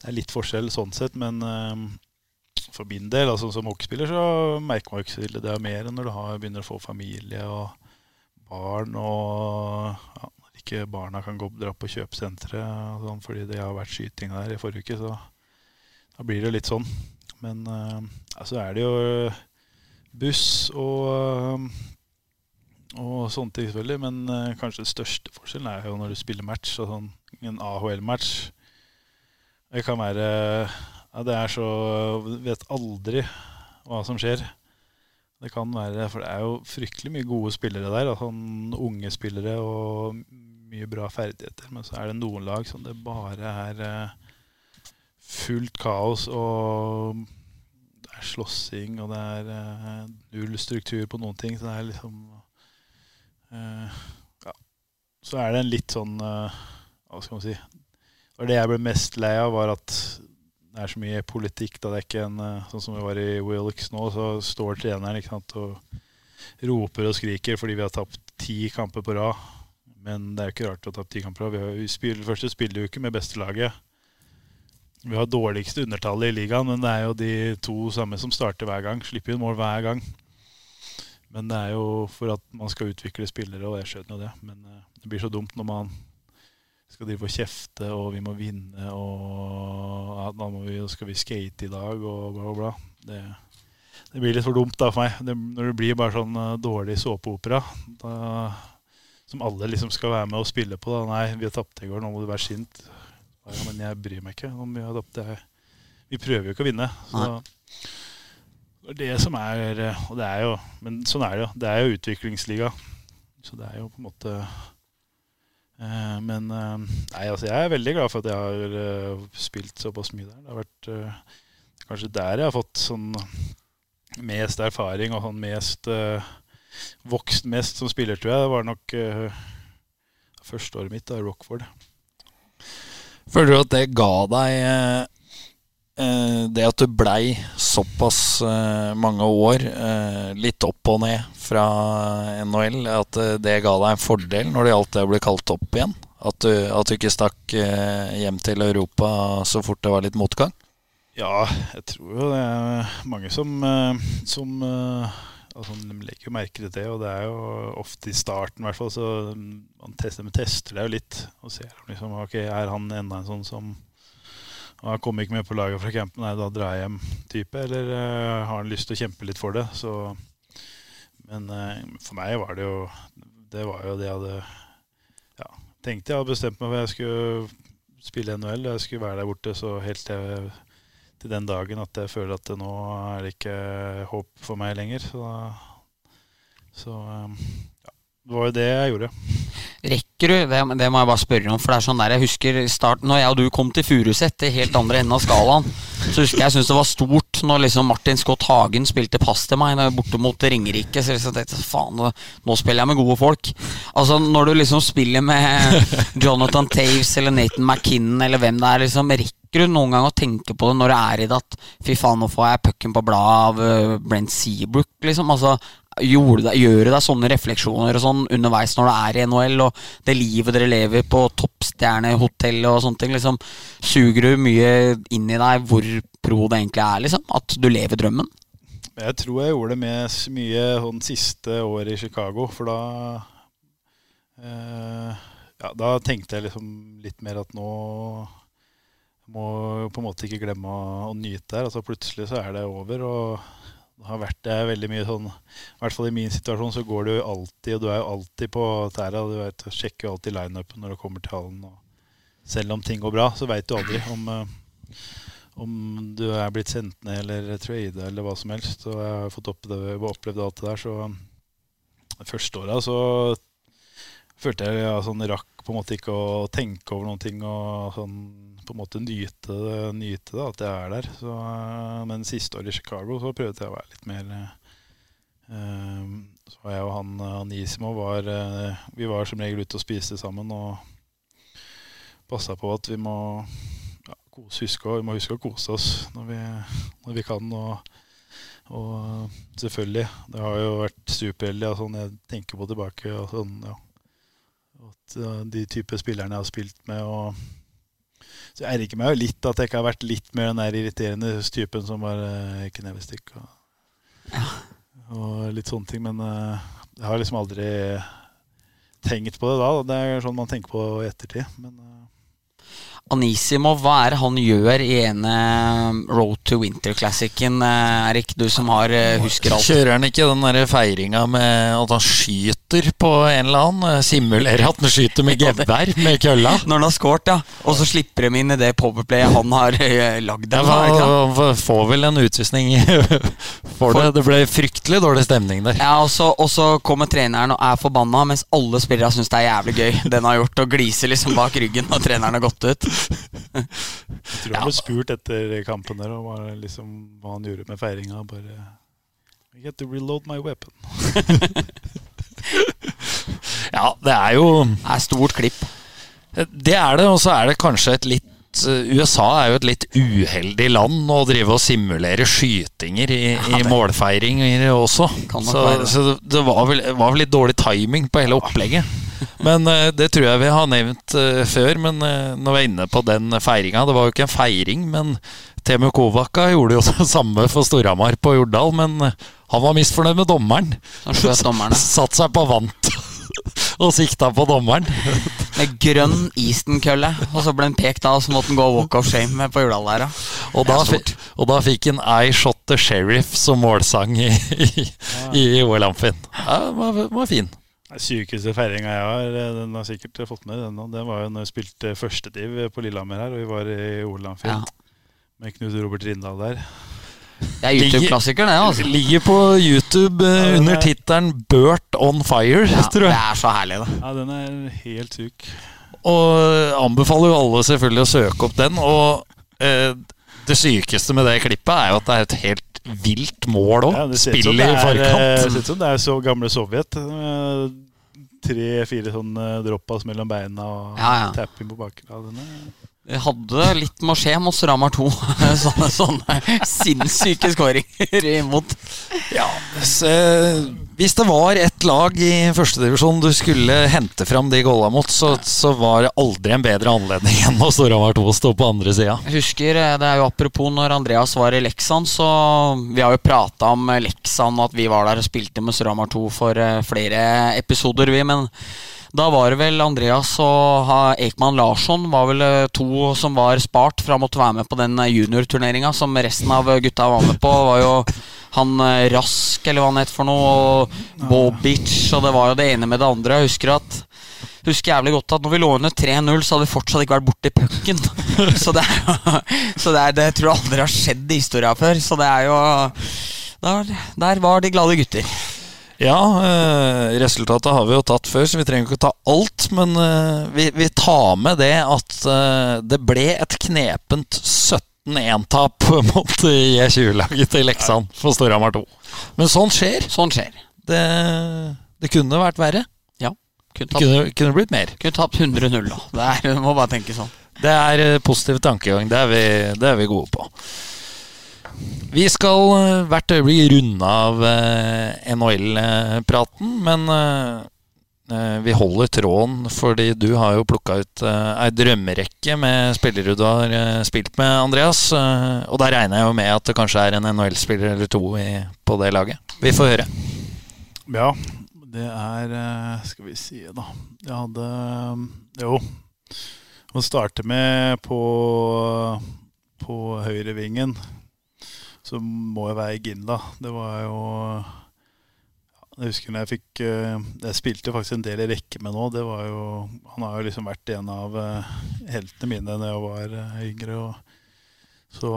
det er litt forskjell sånn sett, men um, for min del, altså som hockeyspiller, så merker man ikke så det er mer enn når du har, begynner å få familie og barn, og ja, ikke barna kan gå dra på kjøpesenteret sånn, fordi det har vært skyting der i forrige uke, så da blir det litt sånn. Men uh, altså er det jo buss og, og sånne ting, selvfølgelig. Men uh, kanskje den største forskjellen er jo når du spiller match, og sånn, en AHL-match. Det kan være ja, det er så Vet aldri hva som skjer. Det kan være For det er jo fryktelig mye gode spillere der. Sånn unge spillere og mye bra ferdigheter. Men så er det noen lag som det bare er uh, fullt kaos, og det er slåssing, og det er uh, null struktur på noen ting. Så det er liksom uh, Ja. Så er det en litt sånn Hva skal man si Og det jeg ble mest lei av, var at det er så mye politikk. da det er ikke en, Sånn som vi var i Wilkes nå, så står treneren sant, og roper og skriker fordi vi har tapt ti kamper på rad. Men det er jo ikke rart å ha tapt ti kamper. Vi, har, vi spiller, første spilleuke med bestelaget. Vi har dårligste undertallet i ligaen, men det er jo de to samme som starter hver gang. Slipper inn mål hver gang. Men det er jo for at man skal utvikle spillere, og jeg skjønner jo det. Men uh, det blir så dumt når man skal drive og kjefte, og vi må vinne, og ja, da vi, skal vi skate i dag, og bla, bla, bla. Det, det blir litt for dumt da for meg. Det, når det blir bare sånn uh, dårlig såpeopera som alle liksom skal være med og spille på. Da. Nei, vi har tapt i går, nå må du være sint. Ja, men jeg bryr meg ikke om vi har tapt. Vi prøver jo ikke å vinne. Så det som er Og det er jo Men sånn er det jo. Det er jo utviklingsliga. Så det er jo på en måte Eh, men eh, nei, altså jeg er veldig glad for at jeg har eh, spilt såpass mye der. Det har vært kanskje der jeg har fått sånn mest erfaring og sånn mest vokst mest som spiller, tror jeg. Det var nok første året mitt da, Rockford. Føler du at det ga deg Eh, det at du blei såpass eh, mange år, eh, litt opp og ned fra NHL, at det ga deg en fordel når det gjaldt det å bli kalt opp igjen? At du, at du ikke stakk hjem til Europa så fort det var litt motgang? Ja, jeg tror jo det er mange som, som altså, De legger jo merke til det, og det er jo ofte i starten i hvert fall, så man tester, tester det jo litt og ser om liksom, ok, er han enda en sånn som han kom ikke med på laget fra campen, nei, da drar jeg hjem-type. Eller uh, har han lyst til å kjempe litt for det. Så, men uh, for meg var det jo Det var jo det jeg hadde ja, tenkte. Jeg hadde bestemt meg for jeg skulle spille NHL. Jeg skulle være der borte så helt til, til den dagen at jeg føler at det nå er det ikke håp for meg lenger. Så, så um, ja, det var jo det jeg gjorde. Rekker du? Det, det, må jeg bare spørre om. For det er sånn der Jeg husker start, Når jeg og du kom til Furuset, til helt andre enden av skalaen, så husker jeg syntes det var stort når liksom Martin Scott Hagen spilte pass til meg borte mot Ringerike. Så jeg tenkte faen, nå spiller jeg med gode folk. Altså Når du liksom spiller med Jonathan Taves eller Nathan McKinnon eller hvem det er, liksom rekker du noen gang å tenke på det når det er i det at fy faen, nå får jeg pucken på bladet av uh, Brent Seabrook, liksom? Altså, gjør du deg sånne refleksjoner og sånn underveis når du er i NHL, og det livet dere lever på toppstjernehotell og sånne ting? Liksom, suger du mye inn i deg hvor pro det egentlig er, liksom? At du lever drømmen? Jeg tror jeg gjorde det mest mye sånn siste året i Chicago, for da eh, Ja, da tenkte jeg liksom litt mer at nå må på en måte ikke glemme å, å nyte her. Altså plutselig så er det over. og det har vært det veldig mye sånn I hvert fall i min situasjon så går du alltid, og du er jo alltid på tæra. Du vet, sjekker jo alltid lineupen når du kommer til hallen. Selv om ting går bra, så veit du aldri om, eh, om du er blitt sendt ned eller trada eller hva som helst. Og jeg har fått opplevd alt det der, så det første åra så følte jeg ja, sånn rakk på en måte ikke å tenke over noen ting og sånn på en måte nyte nyte det at jeg er der. Så, eh, men siste året i Chicago så prøvde jeg å være litt mer uh, Så var jeg og han, Anisimo var uh, Vi var som regel ute og spiste sammen og passa på at vi må ja, huske, vi må huske å kose oss når vi, når vi kan. og og selvfølgelig, det har jo vært superheldig. Altså, jeg tenker på tilbake og sånn, ja, at De type spillerne jeg har spilt med. og så jeg erger meg jo litt at jeg ikke har vært litt mer den der irriterende typen som var uh, knevestikk og, ja. og, litt sånne ting. Men uh, jeg har liksom aldri tenkt på det da. Det er sånn man tenker på i ettertid. Men uh, Anisimo, hva er det han gjør i ene Road to Winter-klassikken, Erik? Du som har husker alt. Kjører han ikke den der feiringa med at han skyter på en eller annen? Simulerer at han skyter med gevær med kølla? Når han har scoret, ja. Og så slipper de inn i det powerplayet han har lagd. Ja, han får vel en utvisning for det. Det ble fryktelig dårlig stemning der. Ja, og så, kommer treneren og er forbanna, mens alle spillere syns det er jævlig gøy, den har gjort, og gliser liksom bak ryggen når treneren har gått ut. Jeg tror han ble spurt etter kampen der og liksom, hva han gjorde med feiringa. Bare I get to reload my weapon. ja, det er jo Det er stort klipp. Det er det, og så er det kanskje et litt USA er jo et litt uheldig land å drive og simulere skytinger i, i målfeiringer også. Så, så, det var vel, var vel, litt dårlig timing på hele opplegget. Men uh, det tror jeg vi har nevnt uh, før. Men uh, når vi er inne på den feiringa Det var jo ikke en feiring, men Temu Kovaka gjorde jo det samme for Storhamar på Jordal. Men han var misfornøyd med dommeren. Satt seg på vant og sikta på dommeren. Med grønn Easton-kølle. Og så ble han pekt av, og så måtte han gå walk of shame på Jordal der. Og da, og da fikk han I Shot the Sheriff som målsang i, i, i OL-amfien. Ja, den var, var fin. Sykeste feiringa jeg har, den har sikkert fått med den Den var jo når vi spilte førstediv på Lillehammer her, og vi var i OL-amfien ja. med Knut Robert Rindal der. Det er YouTube-klassikeren, det. altså Ligger på YouTube uh, under tittelen 'Burt on Fire'. Ja, tror jeg. Det er så herlig, da. Ja, den er helt syk. Og anbefaler jo alle selvfølgelig å søke opp den. Og uh, det sykeste med det klippet er jo at det er et helt vilt mål òg. Ja, Spill i forkant. Det ser ut som det er så gamle Sovjet. Tre-fire sånne droppas mellom beina og ja, ja. tapping på bakken. Det hadde litt med å skje mot Ramar 2. sånne, sånne sinnssyke skåringer imot. Ja, hvis det var ett lag i førstedivisjon du skulle hente fram de golla mot, så, så, var det aldri en bedre anledning enn når Storhamar 2 sto på andre sida. Husker, eh, det er jo apropos når Andreas var i Leksan, så vi har jo prata om Leksan og at vi var der og spilte med Storhamar 2 for eh, flere episoder, vi. men da var det vel Andreas og Ekman Larsson var vel eh, to som var spart fra å måtte være med på den eh, juniorturneringa som resten av eh, gutta var med på. Det var jo han Rask, eller hva han het for noe, og Bobic, og det var jo det ene med det andre. Jeg husker at husker jævlig godt at når vi lå under 3-0, så hadde vi fortsatt ikke vært borti pucken. så det, er, så det, er, det tror jeg aldri har skjedd i historia før. Så det er jo der, der var de glade gutter. Ja, eh, resultatet har vi jo tatt før, så vi trenger ikke ta alt. Men eh, vi, vi, tar med det at eh, det ble et knepent 17-1-tap mot J20-laget til Leksand for Storhamar 2. Men sånn skjer. Sånn skjer. Det, det kunne vært verre. Ja. Kunne, tapt, kunne, kunne blitt mer. Kunne tapt 100-0, da. Det er, må bare tenke sånn. Det er positiv tankegang. Det er vi, det er vi gode på. Vi skal eh, hvert øyeblikk runde av eh, NHL-praten, men eh, vi holder tråden, fordi du har jo plukka ut ei drømmerekke med spillere du har spilt med, Andreas. Og da regner jeg jo med at det kanskje er en NHL-spiller eller to på det laget. Vi får høre. Ja, det er Skal vi si, da. Jeg hadde Jo. Å starte med på, på høyrevingen, så må jeg være i Ginla. Det var jo jeg husker når jeg fikk eh, Jeg spilte faktisk en del i rekke med nå. Det var jo, han har jo liksom vært en av eh, heltene mine da jeg var eh, yngre. Og så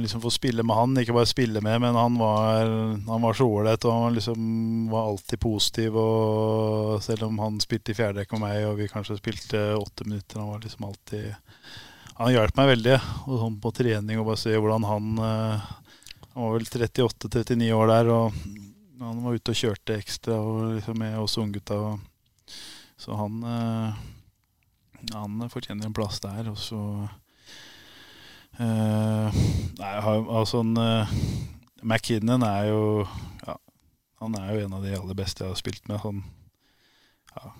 liksom få spille med han, ikke bare spille med, men han var, han var så ålreit. Og han liksom var alltid positiv. Og selv om han spilte i fjerderekke med meg, og vi kanskje spilte åtte minutter, han var liksom alltid Han hjalp meg veldig. Og sånn på trening og bare se hvordan han Han var vel 38-39 år der. og han var ute og kjørte ekstra og liksom med oss unggutta. Så han eh, Han fortjener en plass der. Og så eh, Nei, altså han, eh, McKinnon er jo ja, Han er jo en av de aller beste jeg har spilt med. Han, ja,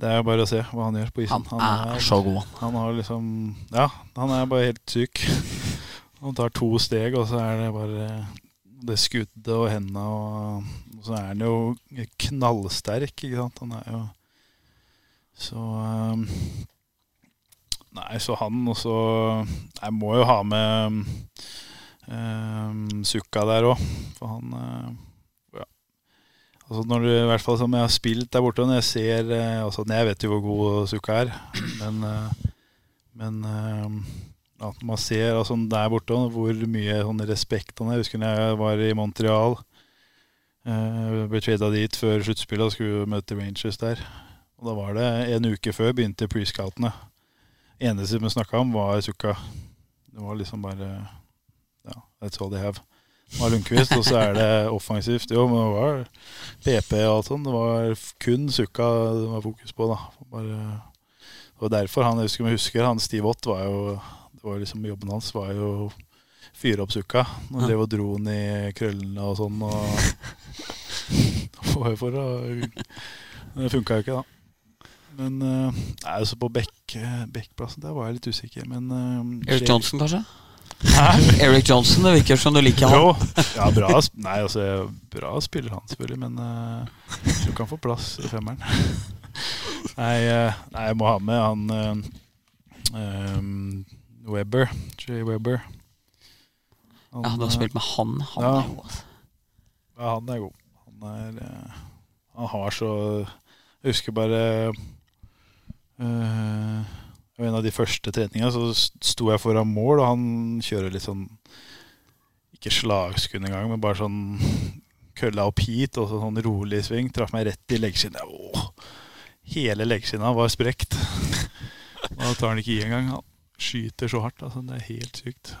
det er jo bare å se hva han gjør på isen. Han, han er, så god. Han har liksom Ja, han er bare helt syk. Han tar to steg, og så er det bare det skuddet og henda og, så er han jo knallsterk, ikke sant. Han er jo Så um, Nei, så han også Jeg må jo ha med um, Sukka der òg, for han uh. Altså når du, I hvert fall som jeg har spilt der borte, når jeg ser uh, altså, Jeg vet jo hvor god Sukka er, men, uh, men at man ser altså, der borte hvor mye sånn, respekt han er. Jeg husker når jeg var i Montreal. Uh, ble trada dit før sluttspillet og skulle møte Rangers der. Og Da var det en uke før begynte pre-scoutene. Eneste vi snakka om, var Sukka. Det var liksom bare Ja, that's all they have. Det var Lundqvist, og så er det offensivt. Jo, men det var PP og alt sånt. Det var kun Sukka det var fokus på, da. Bare, var derfor han, jeg husker, jeg husker han Steve Ott var jo det var liksom Jobben hans var jo å fyre opp sukka. Han drev og dro den i krøllene og sånn. Og var jo for å Det funka jo ikke, da. Men uh, nei, altså på Bekkplassen der var jeg litt usikker, men uh, Eric Johnson, kanskje? Hæ? Eric Johnson, det virker som du liker han. Jo, ja, bra, nei, altså, bra spiller han selvfølgelig, men uh, du kan få plass i femmeren. nei, uh, nei, jeg må ha med han um, Webber. Jay Webber. Han, ja, du har spilt med han. Han ja, er god. Altså. Ja, han er god. Han er uh, Han har så Jeg husker bare uh, En av de første treningene så sto jeg foran mål, og han kjører litt sånn Ikke slagskudd engang, men bare sånn kølla opp hit og sånn rolig sving. Traff meg rett i leggskinnet. Hele leggskinnet var sprekt. da tar han ikke i engang. Han skyter så hardt. Altså, det er helt sykt.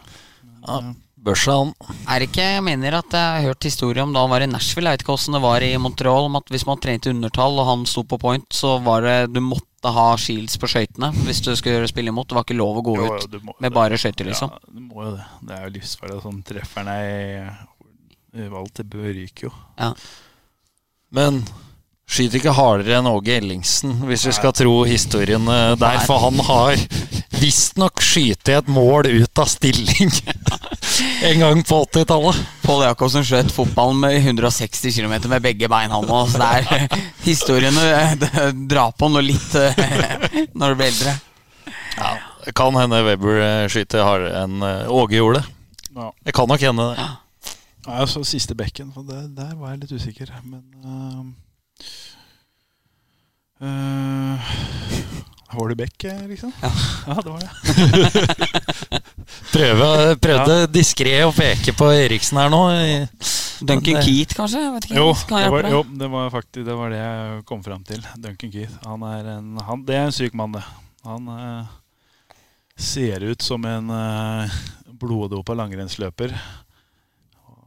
Ja, Børsa han. Er ikke, Jeg mener at jeg har hørt historie om da han var i Nashville. Jeg vet ikke hvordan det var i Montreal. Om at Hvis man trente undertall og han sto på point, så var det du måtte ha shields på skøytene hvis du skulle spille imot. Det var ikke lov å gå jo, ut må, med bare skøyter, liksom. Ja, du må jo det. Det er jo livsfarlig. Sånn trefferen i valgt, det bør ryke jo. Ja. Men skyter ikke hardere enn Åge Ellingsen, hvis vi skal tro historien der. For han har visstnok skyte et mål ut av stilling en gang på 80-tallet. Pål Jacobsen skjøt fotballen med 160 km med begge bein, han òg. Så det er historiene drar på noe litt eh, når du blir eldre. Ja, det kan hende Weber eh, skyter hardere enn eh, Åge gjorde det. Ja. Det kan nok hende det. Ja, så siste bekken, for der, der var jeg litt usikker. Men uh, uh, var du Beck, liksom? Ja. ja, det var det. Prøve, prøvde ja. diskré å peke på Eriksen her nå. Duncan det, Keith, kanskje? Jo det, var, jo, det var faktisk det, var det jeg kom fram til. Duncan Keith. Han er en, han, det er en syk mann, det. Han eh, ser ut som en eh, bloddopa langrennsløper.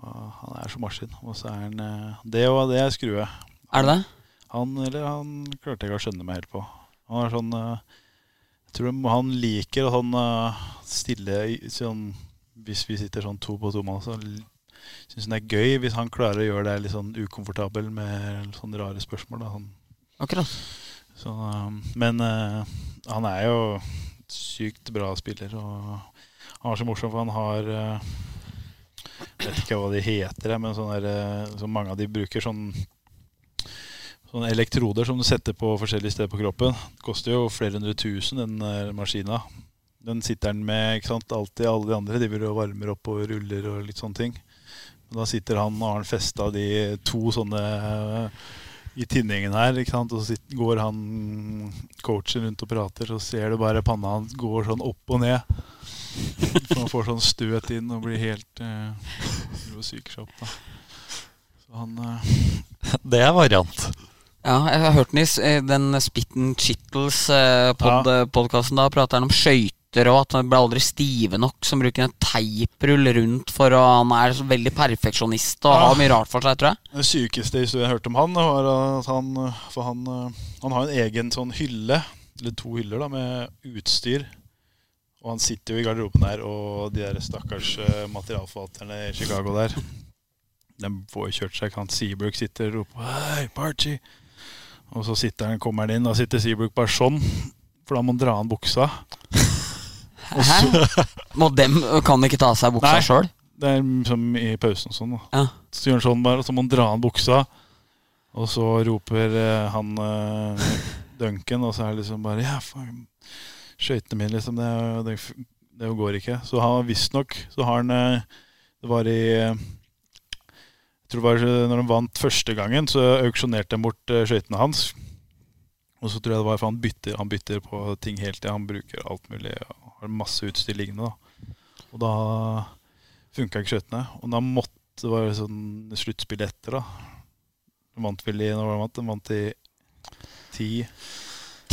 Han er så maskin. Og så er han eh, Det og det er skrue. Er det det? Han, eller, han klarte jeg ikke å skjønne meg helt på. Han er sånn eh, Jeg tror han liker å sånn eh, stille sånn, Hvis vi sitter sånn to på to mann, så syns han det er gøy hvis han klarer å gjøre deg litt sånn ukomfortabel med sånne rare spørsmål. Da. Han, Akkurat. Så, um, men han er jo sykt bra spiller, og han er så morsom, for han har Jeg vet ikke hva de heter, men sånn der, uh, så mange av de bruker sånn Sånne elektroder som du setter på forskjellige steder på kroppen. Det koster jo flere hundre tusen, den uh, maskina. Den sitter han med ikke sant? alltid. Alle de andre de vil jo varmer opp og ruller og litt sånne ting. Men da sitter han og har han festa de to sånne uh, i tinningen her. ikke sant? Og så går han coachen rundt og prater, så ser du bare panna hans går sånn opp og ned. Så han får sånn støt inn og blir helt uh, psyker seg opp. da. Så han uh, Det er variant. Ja, jeg har hørt den i eh, den Spitten Chittles-podkasten. Da prater han om skøyter og at han blir aldri stive nok, som bruker en teiprull rundt for å Han er så veldig perfeksjonist og Ja. har mye rart for seg, tror jeg. Det sykeste historien jeg hørte om han, var at han For han, uh, han har en egen sånn hylle, eller to hyller, da, med utstyr. Og han sitter jo i garderoben der, og de der stakkars materialforvalterne i Chicago der De får kjørt seg. Han Seabrook sitter og roper Hei, Barchi! Og så sitter han, kommer han inn, da sitter Seabrook bare sånn. For da må han dra av buksa. Hæ? Må dem kan ikke ta av seg buksa sjøl? Det er som i pausen og sånn. Ja. Så gjør han sånn bare, og så må han dra av buksa. Og så roper eh, han uh, Duncan, og så er det liksom bare Ja, faen, skøytene mine, liksom. Det, det, det går ikke. Så han visstnok så har han eh, Det var i eh, tror det var eh, når de vant første gangen, så auksjonerte de bort uh, skøytene hans. Og så tror jeg det var for han bytter, han bytter på ting hele tida. Han bruker alt mulig og har masse utstyr liggende. da Og da funka ikke skøytene. Og da måtte det være sånn sluttspill etter, da. De vant vel i når var de vant? De vant i 10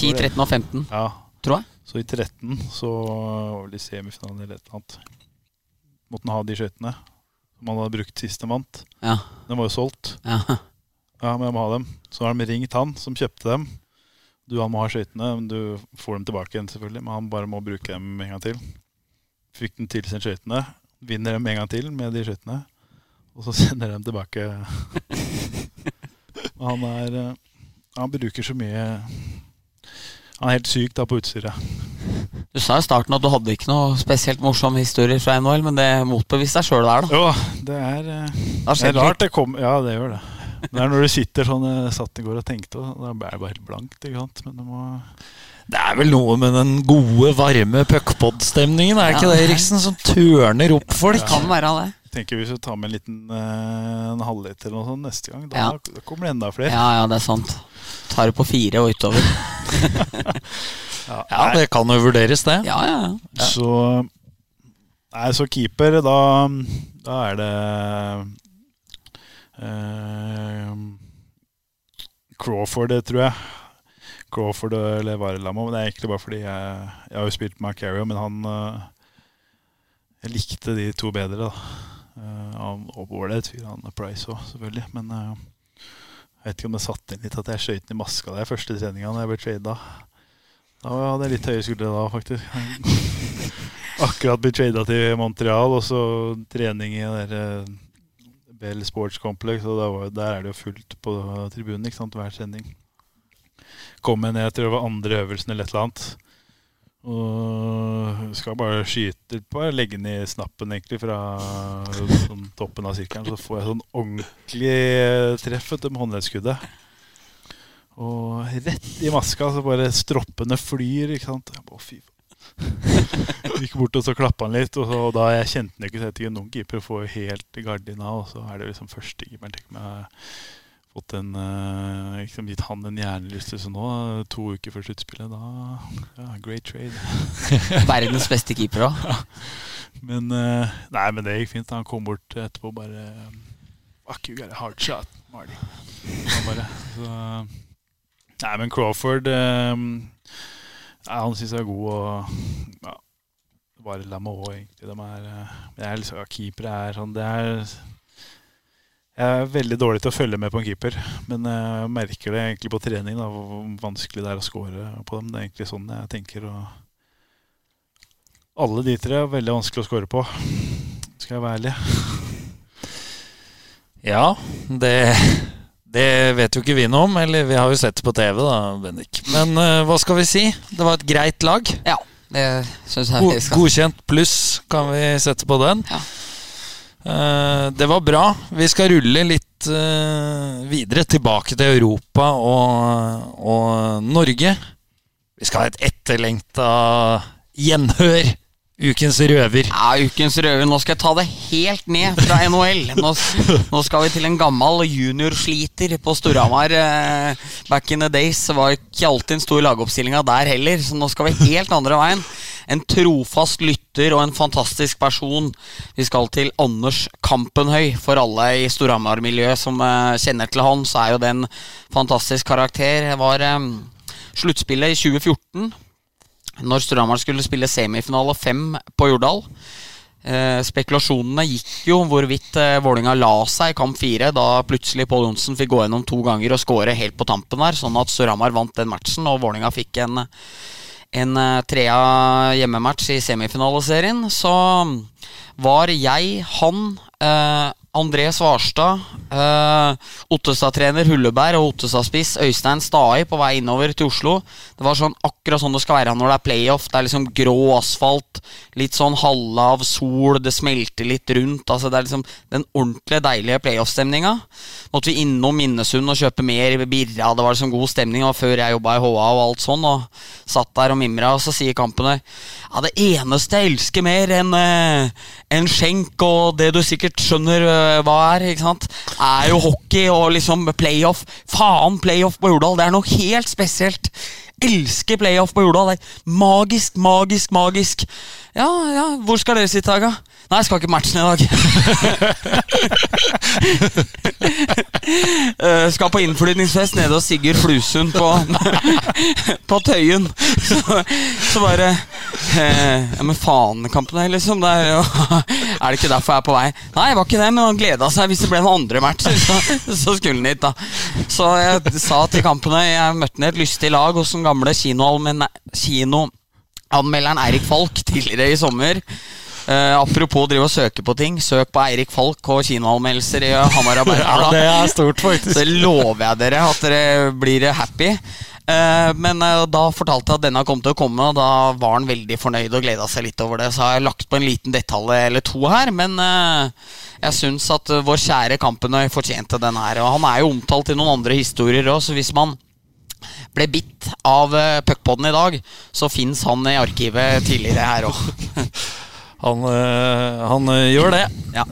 10, 13 og 15, Ja. tror jeg. Så i 13 så var det semifinalen eller et eller annet. Måtte han ha de skøytene som han hadde brukt sist de vant. Ja. De var jo solgt. ja. Ja, men jeg må ha dem. Så har de ringt han som kjøpte dem. Du, han må ha skøytene, men du får dem tilbake igjen, selvfølgelig. Men han bare må bruke dem en gang til. Fikk den tilsendt skøytene. Vinner dem en gang til med de skøytene. Og så sender de dem tilbake. Han er eh, Han bruker så mye Han er helt syk da på utstyret. Du sa i starten at du hadde ikke noe spesielt morsom historie fra NHL, men det motbeviste deg sjøl der, da. Jo, det er, eh, Det er rart det kommer Ja, det gjør det. Det er når du sitter sånn Jeg satt i går og tenkte, da er det bare helt blankt. ikke sant? Men det må Det er vel noe med den gode, varme puckpod-stemningen, er det ikke det, Eriksen, som tørner opp folk? Det Kan være det. Tenker Hvis vi tar med en liten eh, en halvliter eller noe sånt neste gang, da, Ja. da kommer det enda flere. Ja, ja, det er sant. Tar det på fire og utover. Ja, det kan jo vurderes, det. Ja, ja, ja. Så Nei, så keeper, da, da er det eh, Crawford, det tror jeg. Crawford eller Varelamo. Men det er egentlig bare fordi jeg, jeg har jo spilt Macario, men han eh, Jeg likte de to bedre, da. Han og ålreit fyr, han Price òg, selvfølgelig. Men eh, jeg vet ikke om det satt inn litt at jeg skøyt den i maska der første treninga da jeg ble trada. Da hadde jeg litt høye skuldre da, faktisk. Akkurat blitt trada til Montreal, og så trening i der eh, Bell Sports Complex, og der, var, der er det jo fullt på tribunen ikke sant, hver trening. Kom jeg ned etter det var andre øvelsen eller et eller annet. Og skal bare skyte Bare legge ned snappen egentlig fra sånn, toppen av sirkelen. Så får jeg sånn ordentlig treff vet med håndleddskuddet. Og rett i maska, så bare stroppene flyr. ikke sant? Jeg bare, fy. Gikk bort og så klappa han litt, og, så, og da jeg kjente han ikke. Så jeg tenkte noen keepere får helt gardina, og så er det liksom første keeperen. Tenk om jeg har fått en eh, liksom gitt han en hjernerystelse nå, to uker før sluttspillet. Da ja, great trade. Verdens beste keeper òg. Men eh, Nei, men det gikk fint. Han kom bort etterpå og bare Fuck, you got a hard shot, Marty. Bare, så, nei, men Crawford eh, Han syns jeg er god, og ja, bare meg òg, egentlig. De er, eh, jeg liksom, ja, keepere er sånn Det er Jeg er veldig dårlig til å følge med på en keeper, men jeg merker det egentlig på trening, da, hvor vanskelig det er å score på dem. Det er egentlig sånn jeg tenker. og alle de tre er veldig vanskelig å score på, skal jeg være ærlig. Ja, det, Det vet jo ikke vi noe om, eller vi har jo sett det på TV, da, Bendik. Men uh, hva skal vi si? Det var et greit lag. Ja, det synes jeg vi skal godkjent pluss kan vi sette på den. Ja. Eh, det var bra. Vi skal rulle litt eh, videre tilbake til Europa og, og Norge. Vi skal ha et etterlengta gjenhør. Ukens røver. Ja, ukens røver. Nå skal jeg ta det helt ned fra NHL. Nå, nå skal vi til en gammel juniorsliter på Storhamar. Eh, back in the days var ikke alltid en stor lagoppstillinga der heller, så nå skal vi helt andre veien. En trofast lytter og en fantastisk person. Vi skal til Anders Kampenhøy. For alle i Storhamar-miljøet som eh, kjenner til han, så er jo det en fantastisk karakter. Det var eh, sluttspillet i 2014 når Storhamar skulle spille semifinale fem på Jordal. Eh, spekulasjonene gikk jo hvorvidt eh, Vålinga la seg i kamp fire, da plutselig Pål Johnsen fikk gå gjennom to ganger og skåre helt på tampen der, sånn at Storhamar vant den matchen, og Vålinga fikk en, en eh, trea hjemmematch i semifinaleserien. Så var jeg, han, eh, André Svarstad, eh, Ottestad-trener Hulleberg og Ottestad-spiss Øystein Stai på vei innover til Oslo. Det var sånn akkurat sånn det skal være når det er playoff. Det er liksom grå asfalt, litt sånn halvlav sol, det smelter litt rundt. Altså Det er liksom den ordentlige, deilige playoff-stemninga. Måtte vi innom Minnesund og kjøpe mer birra. Det var liksom god stemning og før jeg jobba i HA og alt sånn. Og satt der og mimra, og så sier Kampene Ja, det eneste jeg elsker mer enn eh, en skjenk og det du sikkert skjønner eh, hva er, ikke sant, er jo hockey og liksom playoff. Faen, playoff på Jordal. Det er noe helt spesielt. Elsker playoff på Jordal. Magisk, magisk, magisk. Ja, ja, hvor skal dere sitte, Haga? Nei, jeg skal ikke matchen i dag. uh, skal på innflytningsfest nede hos Sigurd Flusund på, på Tøyen. Så, så bare uh, Ja, men faen, kampen her, liksom. Det er, jo, er det ikke derfor jeg er på vei? Nei, det var ikke det, men han gleda seg hvis det ble noen andre matcher. Så, så skulle han hit, da. Så jeg sa til kampene Jeg møtte ned et lystig lag hos den gamle kinoanmelderen kino Eirik Falk tidligere i sommer. Eh, apropos drive og søke på ting. Søk på Eirik Falk og kinoanmeldelser i Hamar Ja, Arbeiderblad. det er stort, faktisk. Så lover jeg dere at dere blir happy. Eh, men eh, da fortalte jeg at denne kom til å komme, og da var han veldig fornøyd og gleda seg litt over det. Så har jeg lagt på en liten detalj eller to her, men eh, jeg syns at vår kjære Kampenøy fortjente den her. Og han er jo omtalt i noen andre historier òg, så hvis man ble bitt av uh, puckpodden i dag, så fins han i arkivet tidligere her òg. Han, øh, han øh, gjør det. Ja.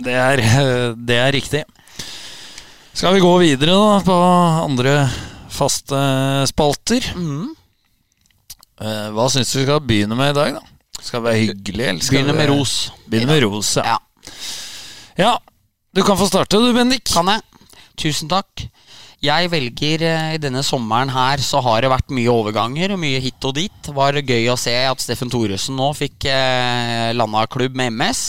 Det er, det er riktig. Skal vi gå videre da på andre faste spalter? Mm. Eh, hva syns du vi skal begynne med i dag, da? Skal det være hyggelig? Vi- med ros. Begynne med ros, ja. Ja. ja. Du kan få starte, du, Bendik. Kan jeg? Tusen takk. Jeg velger eh, i denne sommeren her så har det vært mye overganger og mye hit og dit. Det var gøy å se at Steffen Thoresen nå fikk eh, landa klubb med MS.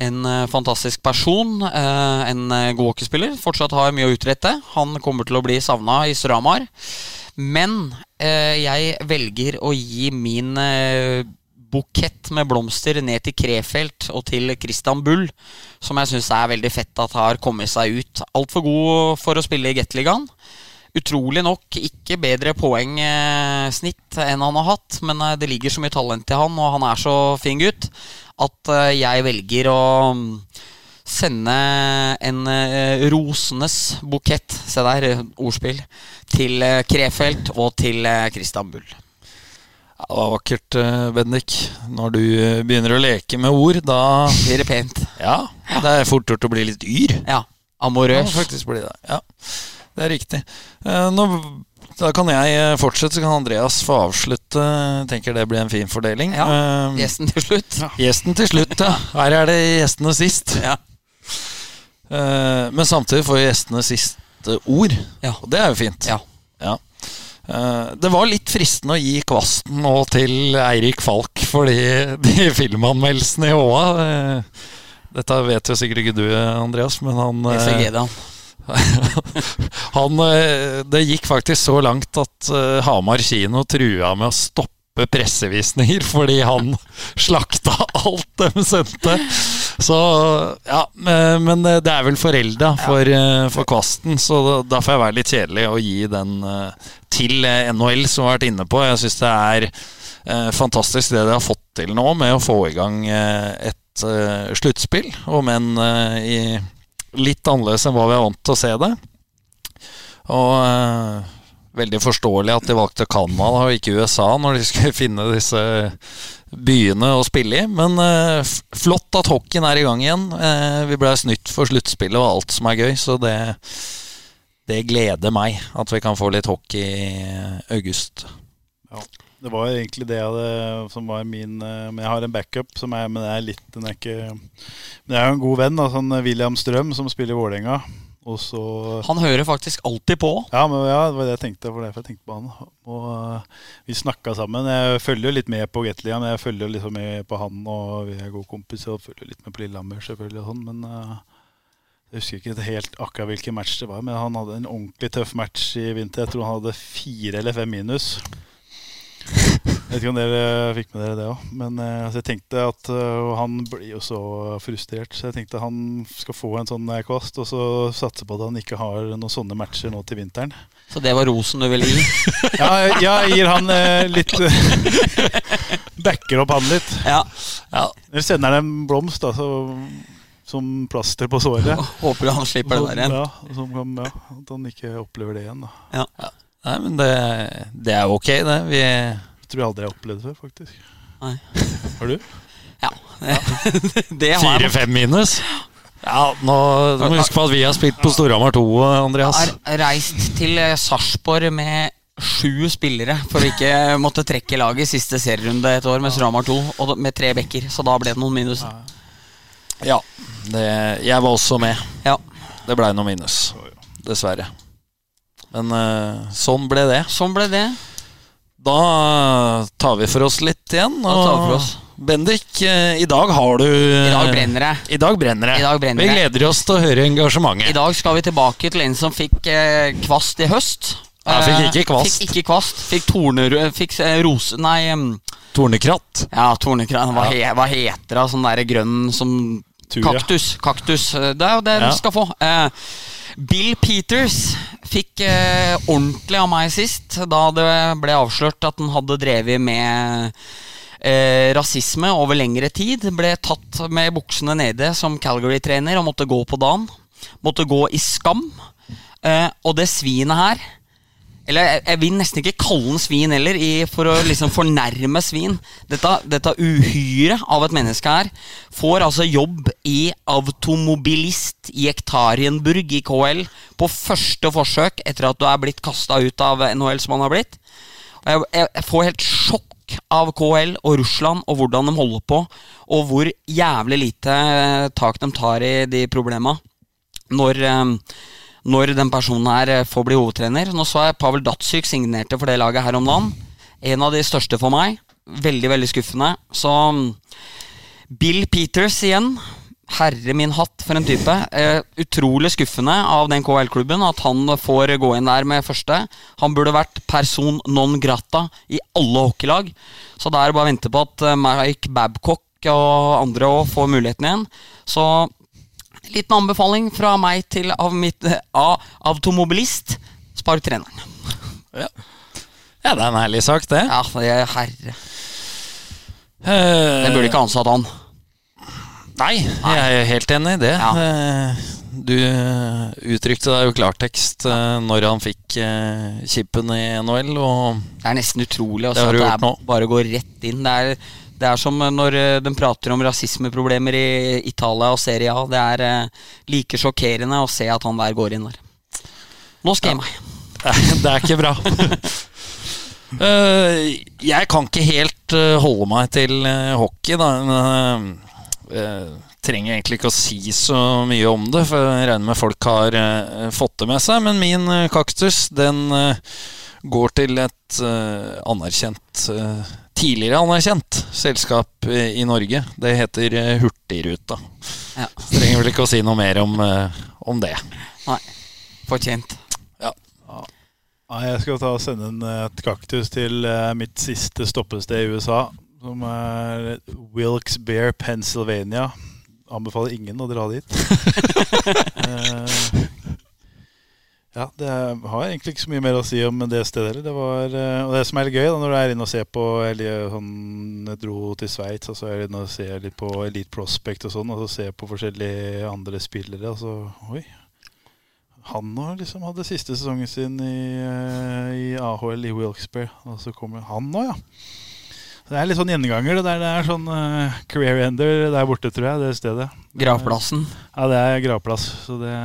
En eh, fantastisk person. Eh, en god hockeyspiller. Fortsatt har mye å utrette. Han kommer til å bli savna i Storhamar. Men jeg velger å gi min bukett med blomster ned til Krefeld og til Christian Bull, som jeg syns er veldig fett at har kommet seg ut. Altfor god for å spille i Gateligaen. Utrolig nok ikke bedre poengsnitt enn han har hatt, men eh, det ligger så mye talent i han, og han er så fin gutt, at eh, jeg velger å mm, sende en eh, rosenes bukett, se der, eh, ordspill, til eh, Krefeld og til eh, Christian Bull. Ja, det var vakkert, eh, Bendik. Når du eh, begynner å leke med ord, da Blir det pent? Ja, det er fort gjort å bli litt yr. Ja. Ja, Amorøs. faktisk bli det. Ja, det er riktig. Eh, Nå, da kan jeg fortsette, så kan Andreas få avslutte. Jeg tenker det blir en fin fordeling. Ja, Gjesten til slutt. Gjesten til slutt, ja. Her er det gjestene sist. Ja. Eh, Men samtidig får gjestene siste ord, Ja. og det er jo fint. Ja. Ja. Eh, Det var litt fristende å gi kvasten nå til Eirik Falk for de, de filmanmeldelsene i HA. Eh, Dette vet jo sikkert ikke du, Andreas, men han eh, han, det gikk faktisk så langt at Hamar kino trua med å stoppe med pressevisninger fordi han slakta alt de sendte. Så ja, men det er vel forelda for, for Kvasten, så da får jeg være litt kjedelig å gi den til NHL, som har vært inne på. Jeg syns det er fantastisk det de har fått til nå, med å få i gang et sluttspill, om enn litt annerledes enn hva vi er vant til å se det. Og veldig forståelig at de valgte Canada og ikke USA når de skulle finne disse byene å spille i. Men eh, flott at hockeyen er i gang igjen. Eh, vi ble snytt for sluttspillet og alt som er gøy, så det, det gleder meg at vi kan få litt hockey i august. Ja. Det var egentlig det hadde, som var min Men jeg har en backup som er, men det er litt den er ikke Men jeg er jo en god venn, da, sånn William Strøm, som spiller i Vålerenga. Så, han hører faktisk alltid på. Ja, men ja, det var det jeg tenkte. For derfor jeg tenkte på han. Og uh, Vi snakka sammen. Jeg følger jo litt med på Gatlia, men jeg følger liksom med på han, og vi er gode kompiser. Og følger litt med på Lillehammer, selvfølgelig. Og sånn, men uh, jeg husker ikke helt akkurat hvilken match det var. Men han hadde en ordentlig tøff match i vinter. Jeg tror han hadde fire eller fem minus. Jeg vet ikke om dere fikk med dere det òg. Men uh, altså jeg tenkte at uh, han blir jo så frustrert, så jeg tenkte han skal få en sånn kvast, og så satse på at han ikke har noen sånne matcher nå til vinteren. Så det var rosen du ville gi? ja, jeg gir han uh, litt Backer opp han litt. Ja. ja. Eller sender han en blomst, da, så, som plaster på såret. Håper du han slipper det der igjen. Ja, som, ja, At han ikke opplever det igjen. da ja. ja. Nei, men det, det er ok, det. Vi tror jeg aldri har opplevd før, faktisk. Nei. Har du? Ja. det har jeg. Fire-fem minus? Ja, nå må huske på at vi har spilt på Storhamar 2, Andreas. Har reist til Sarpsborg med sju spillere for å ikke måtte trekke laget i siste serierunde et år med Storhamar 2, og med tre bekker. Så da ble det noen minus. Ja, det, jeg var også med. Ja. Det blei noen minus. Dessverre. Men uh, sånn ble det. Sånn ble det. Da tar vi for oss litt igjen. Da tar vi for oss. Bendik, uh, i dag har du I dag brenner det. I dag brenner det. I dag brenner vi gleder oss til å høre engasjementet. I dag skal vi tilbake til en som fikk kvast i høst. Jeg fikk ikke kvast. Fikk ikke kvast. Fikk torner... Fikk rose... Nei Tornekratt. Ja, tornekratt. Hva, he, hva heter det? Sånn derre grønn som Kaktus. Kaktus. Det er jo det ja. du skal få. Eh, Bill Peters fikk eh, ordentlig av meg sist, da det ble avslørt at han hadde drevet med eh, rasisme over lengre tid. Ble tatt med buksene nede som Calgary-trener og måtte gå på dagen. Måtte gå i skam. Eh, og det svinet her eller jeg, jeg, vil nesten ikke kalle den svin heller, i, for å liksom fornærme svin. Dette, dette uhyret av et menneske her får altså jobb i automobilist i Ektarienburg i KL på første forsøk etter at du er blitt kasta ut av NHL som han har blitt. Jeg, jeg, får helt sjokk av KL og Russland og hvordan de holder på, og hvor jævlig lite tak de tar i de problema. Når eh, når den personen her eh, får bli hovedtrener. Nå så jeg Pavel Datsyk signerte for det laget her om dagen. En av de største for meg. Veldig, veldig skuffende. Så mm, Bill Peters igjen. Herre min hatt, for en type. Eh, utrolig skuffende av den KL-klubben at han får gå inn der med første. Han burde vært person non grata i alle hockeylag. Så det er bare å vente på at eh, Mike Babcock og andre òg får muligheten igjen. Så liten anbefaling fra meg til av mitt av automobilist. Spar treneren. Ja. ja, det er en ærlig sak, det. Ja, det er herre. Uh, det burde ikke ansatt han. Nei, jeg er helt enig i det. Ja. Uh, du uttrykte deg jo klartekst når han fikk kippen chipen i NHL. Og det er nesten utrolig også, det at det er bare går rett inn. Det er det er som når eh, de prater om rasismeproblemer i Italia og Serie A. Det er eh, like sjokkerende å se at han der går inn der. Nå skal jeg meg. Det er ikke bra. jeg kan ikke helt holde meg til hockey, da. trenger egentlig ikke å si så mye om det, for jeg regner med folk har fått det med seg. Men min kaktus, den går til et anerkjent tidligere anerkjent selskap i Norge. Det heter eh, Hurtigruta. Ja. Så trenger vel ikke å si noe mer om, eh, om det. Nei. Fortjent. Ja. Ja, jeg skal ta og sende en, et kaktus til eh, mitt siste stoppested i USA. Som er Wilkes Bear, Pennsylvania. Anbefaler ingen å dra dit. Eh, ja, det har egentlig ikke så mye mer å si om det stedet heller. Det var, eh, og det som er litt gøy, da, når du er inne og ser på eller, sånn, Jeg dro til Sveits, og så er jeg inne og ser litt på Elite Prospect og sånn, og så ser jeg på forskjellige andre spillere, og så Oi. Han nå liksom hadde siste sesongen sin i, eh, i AHL i Wilkes-Barre. Og så kommer han nå, ja. Det er litt sånn gjenganger. Det, det er sånn uh, career ender der borte, tror jeg. Det stedet. Gravplassen. Ja, det er gravplass. Så det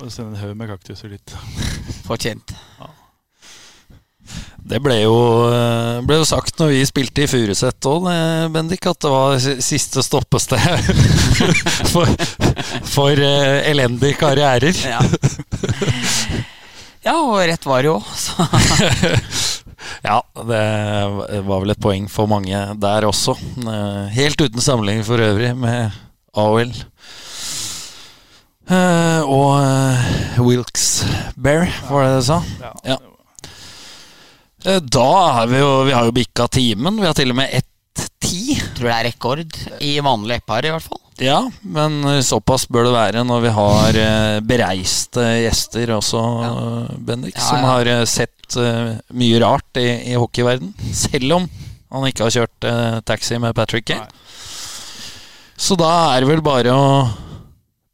Bare sende en haug med kaktuser dit. Fortjent. Det ble jo, eh, ble jo sagt når vi spilte i Furuset òg, Bendik, at det var si- siste stoppested for, for eh, elendige karrierer. Ja. ja, og rett var det jo òg, så Ja, det var vel et poeng for mange der også. Eh, Helt uten sammenligning for øvrig med AOL. Eh, Og uh, Wilkes Bear, var det det du sa? Ja. Eh, Da er vi jo Vi har jo bikka timen. Vi har til og med 1.10. tror det er rekord i vanlig epar, i hvert fall. Ja, men såpass bør det være når vi har bereiste gjester også, eh, Bendik, Ja, som har sett mye rart i, i hockeyverden. Selv om han ikke har kjørt taxi med Patrick Kane. Så da er det vel bare å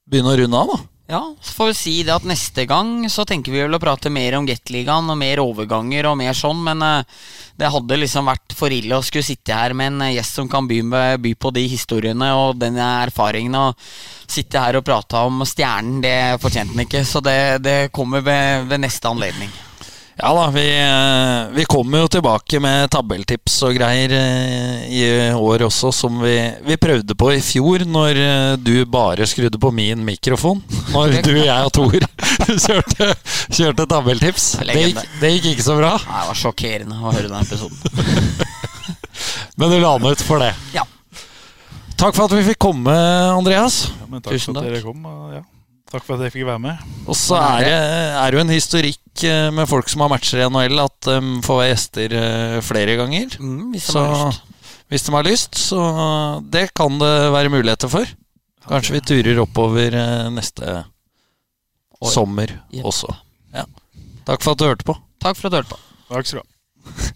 begynne å runde av, da. Ja, så får vi si det at neste gang så tenker vi vel å prate mer om Gateligaen og mer overganger og mer sånn, men eh, det hadde liksom vært for ille å skulle sitte her med en eh, gjest som kan by, by på de historiene og den erfaringen, og sitte her og prate om stjernen, det fortjente han ikke, så det, det kommer ved, ved neste anledning. Ja da, vi, eh, vi kommer jo tilbake med tabelltips og greier eh, i år også, som vi, vi prøvde på i fjor, når eh, du bare skrudde på min mikrofon. Når du, jeg og Tor kjørte, kjørte tabelltips. Det gikk, det gikk ikke så bra, Nei, Det var sjokkerende å høre den episoden. men du la den ut for det. Ja. Takk for at vi fikk komme, Andreas. Ja, men takk Tusen for at takk. dere kom. Ja. Takk for at jeg fikk være med. Og så er det, er jo en historikk eh, med folk som har matcher i NHL, at de får være gjester eh, flere ganger. Mm, hvis de Så har lyst. hvis de har lyst, så det kan det være muligheter for. Kanskje vi turer oppover eh, neste År. sommer også. Ja. Takk for at du hørte på. Takk for at du hørte på. Takk skal du ha.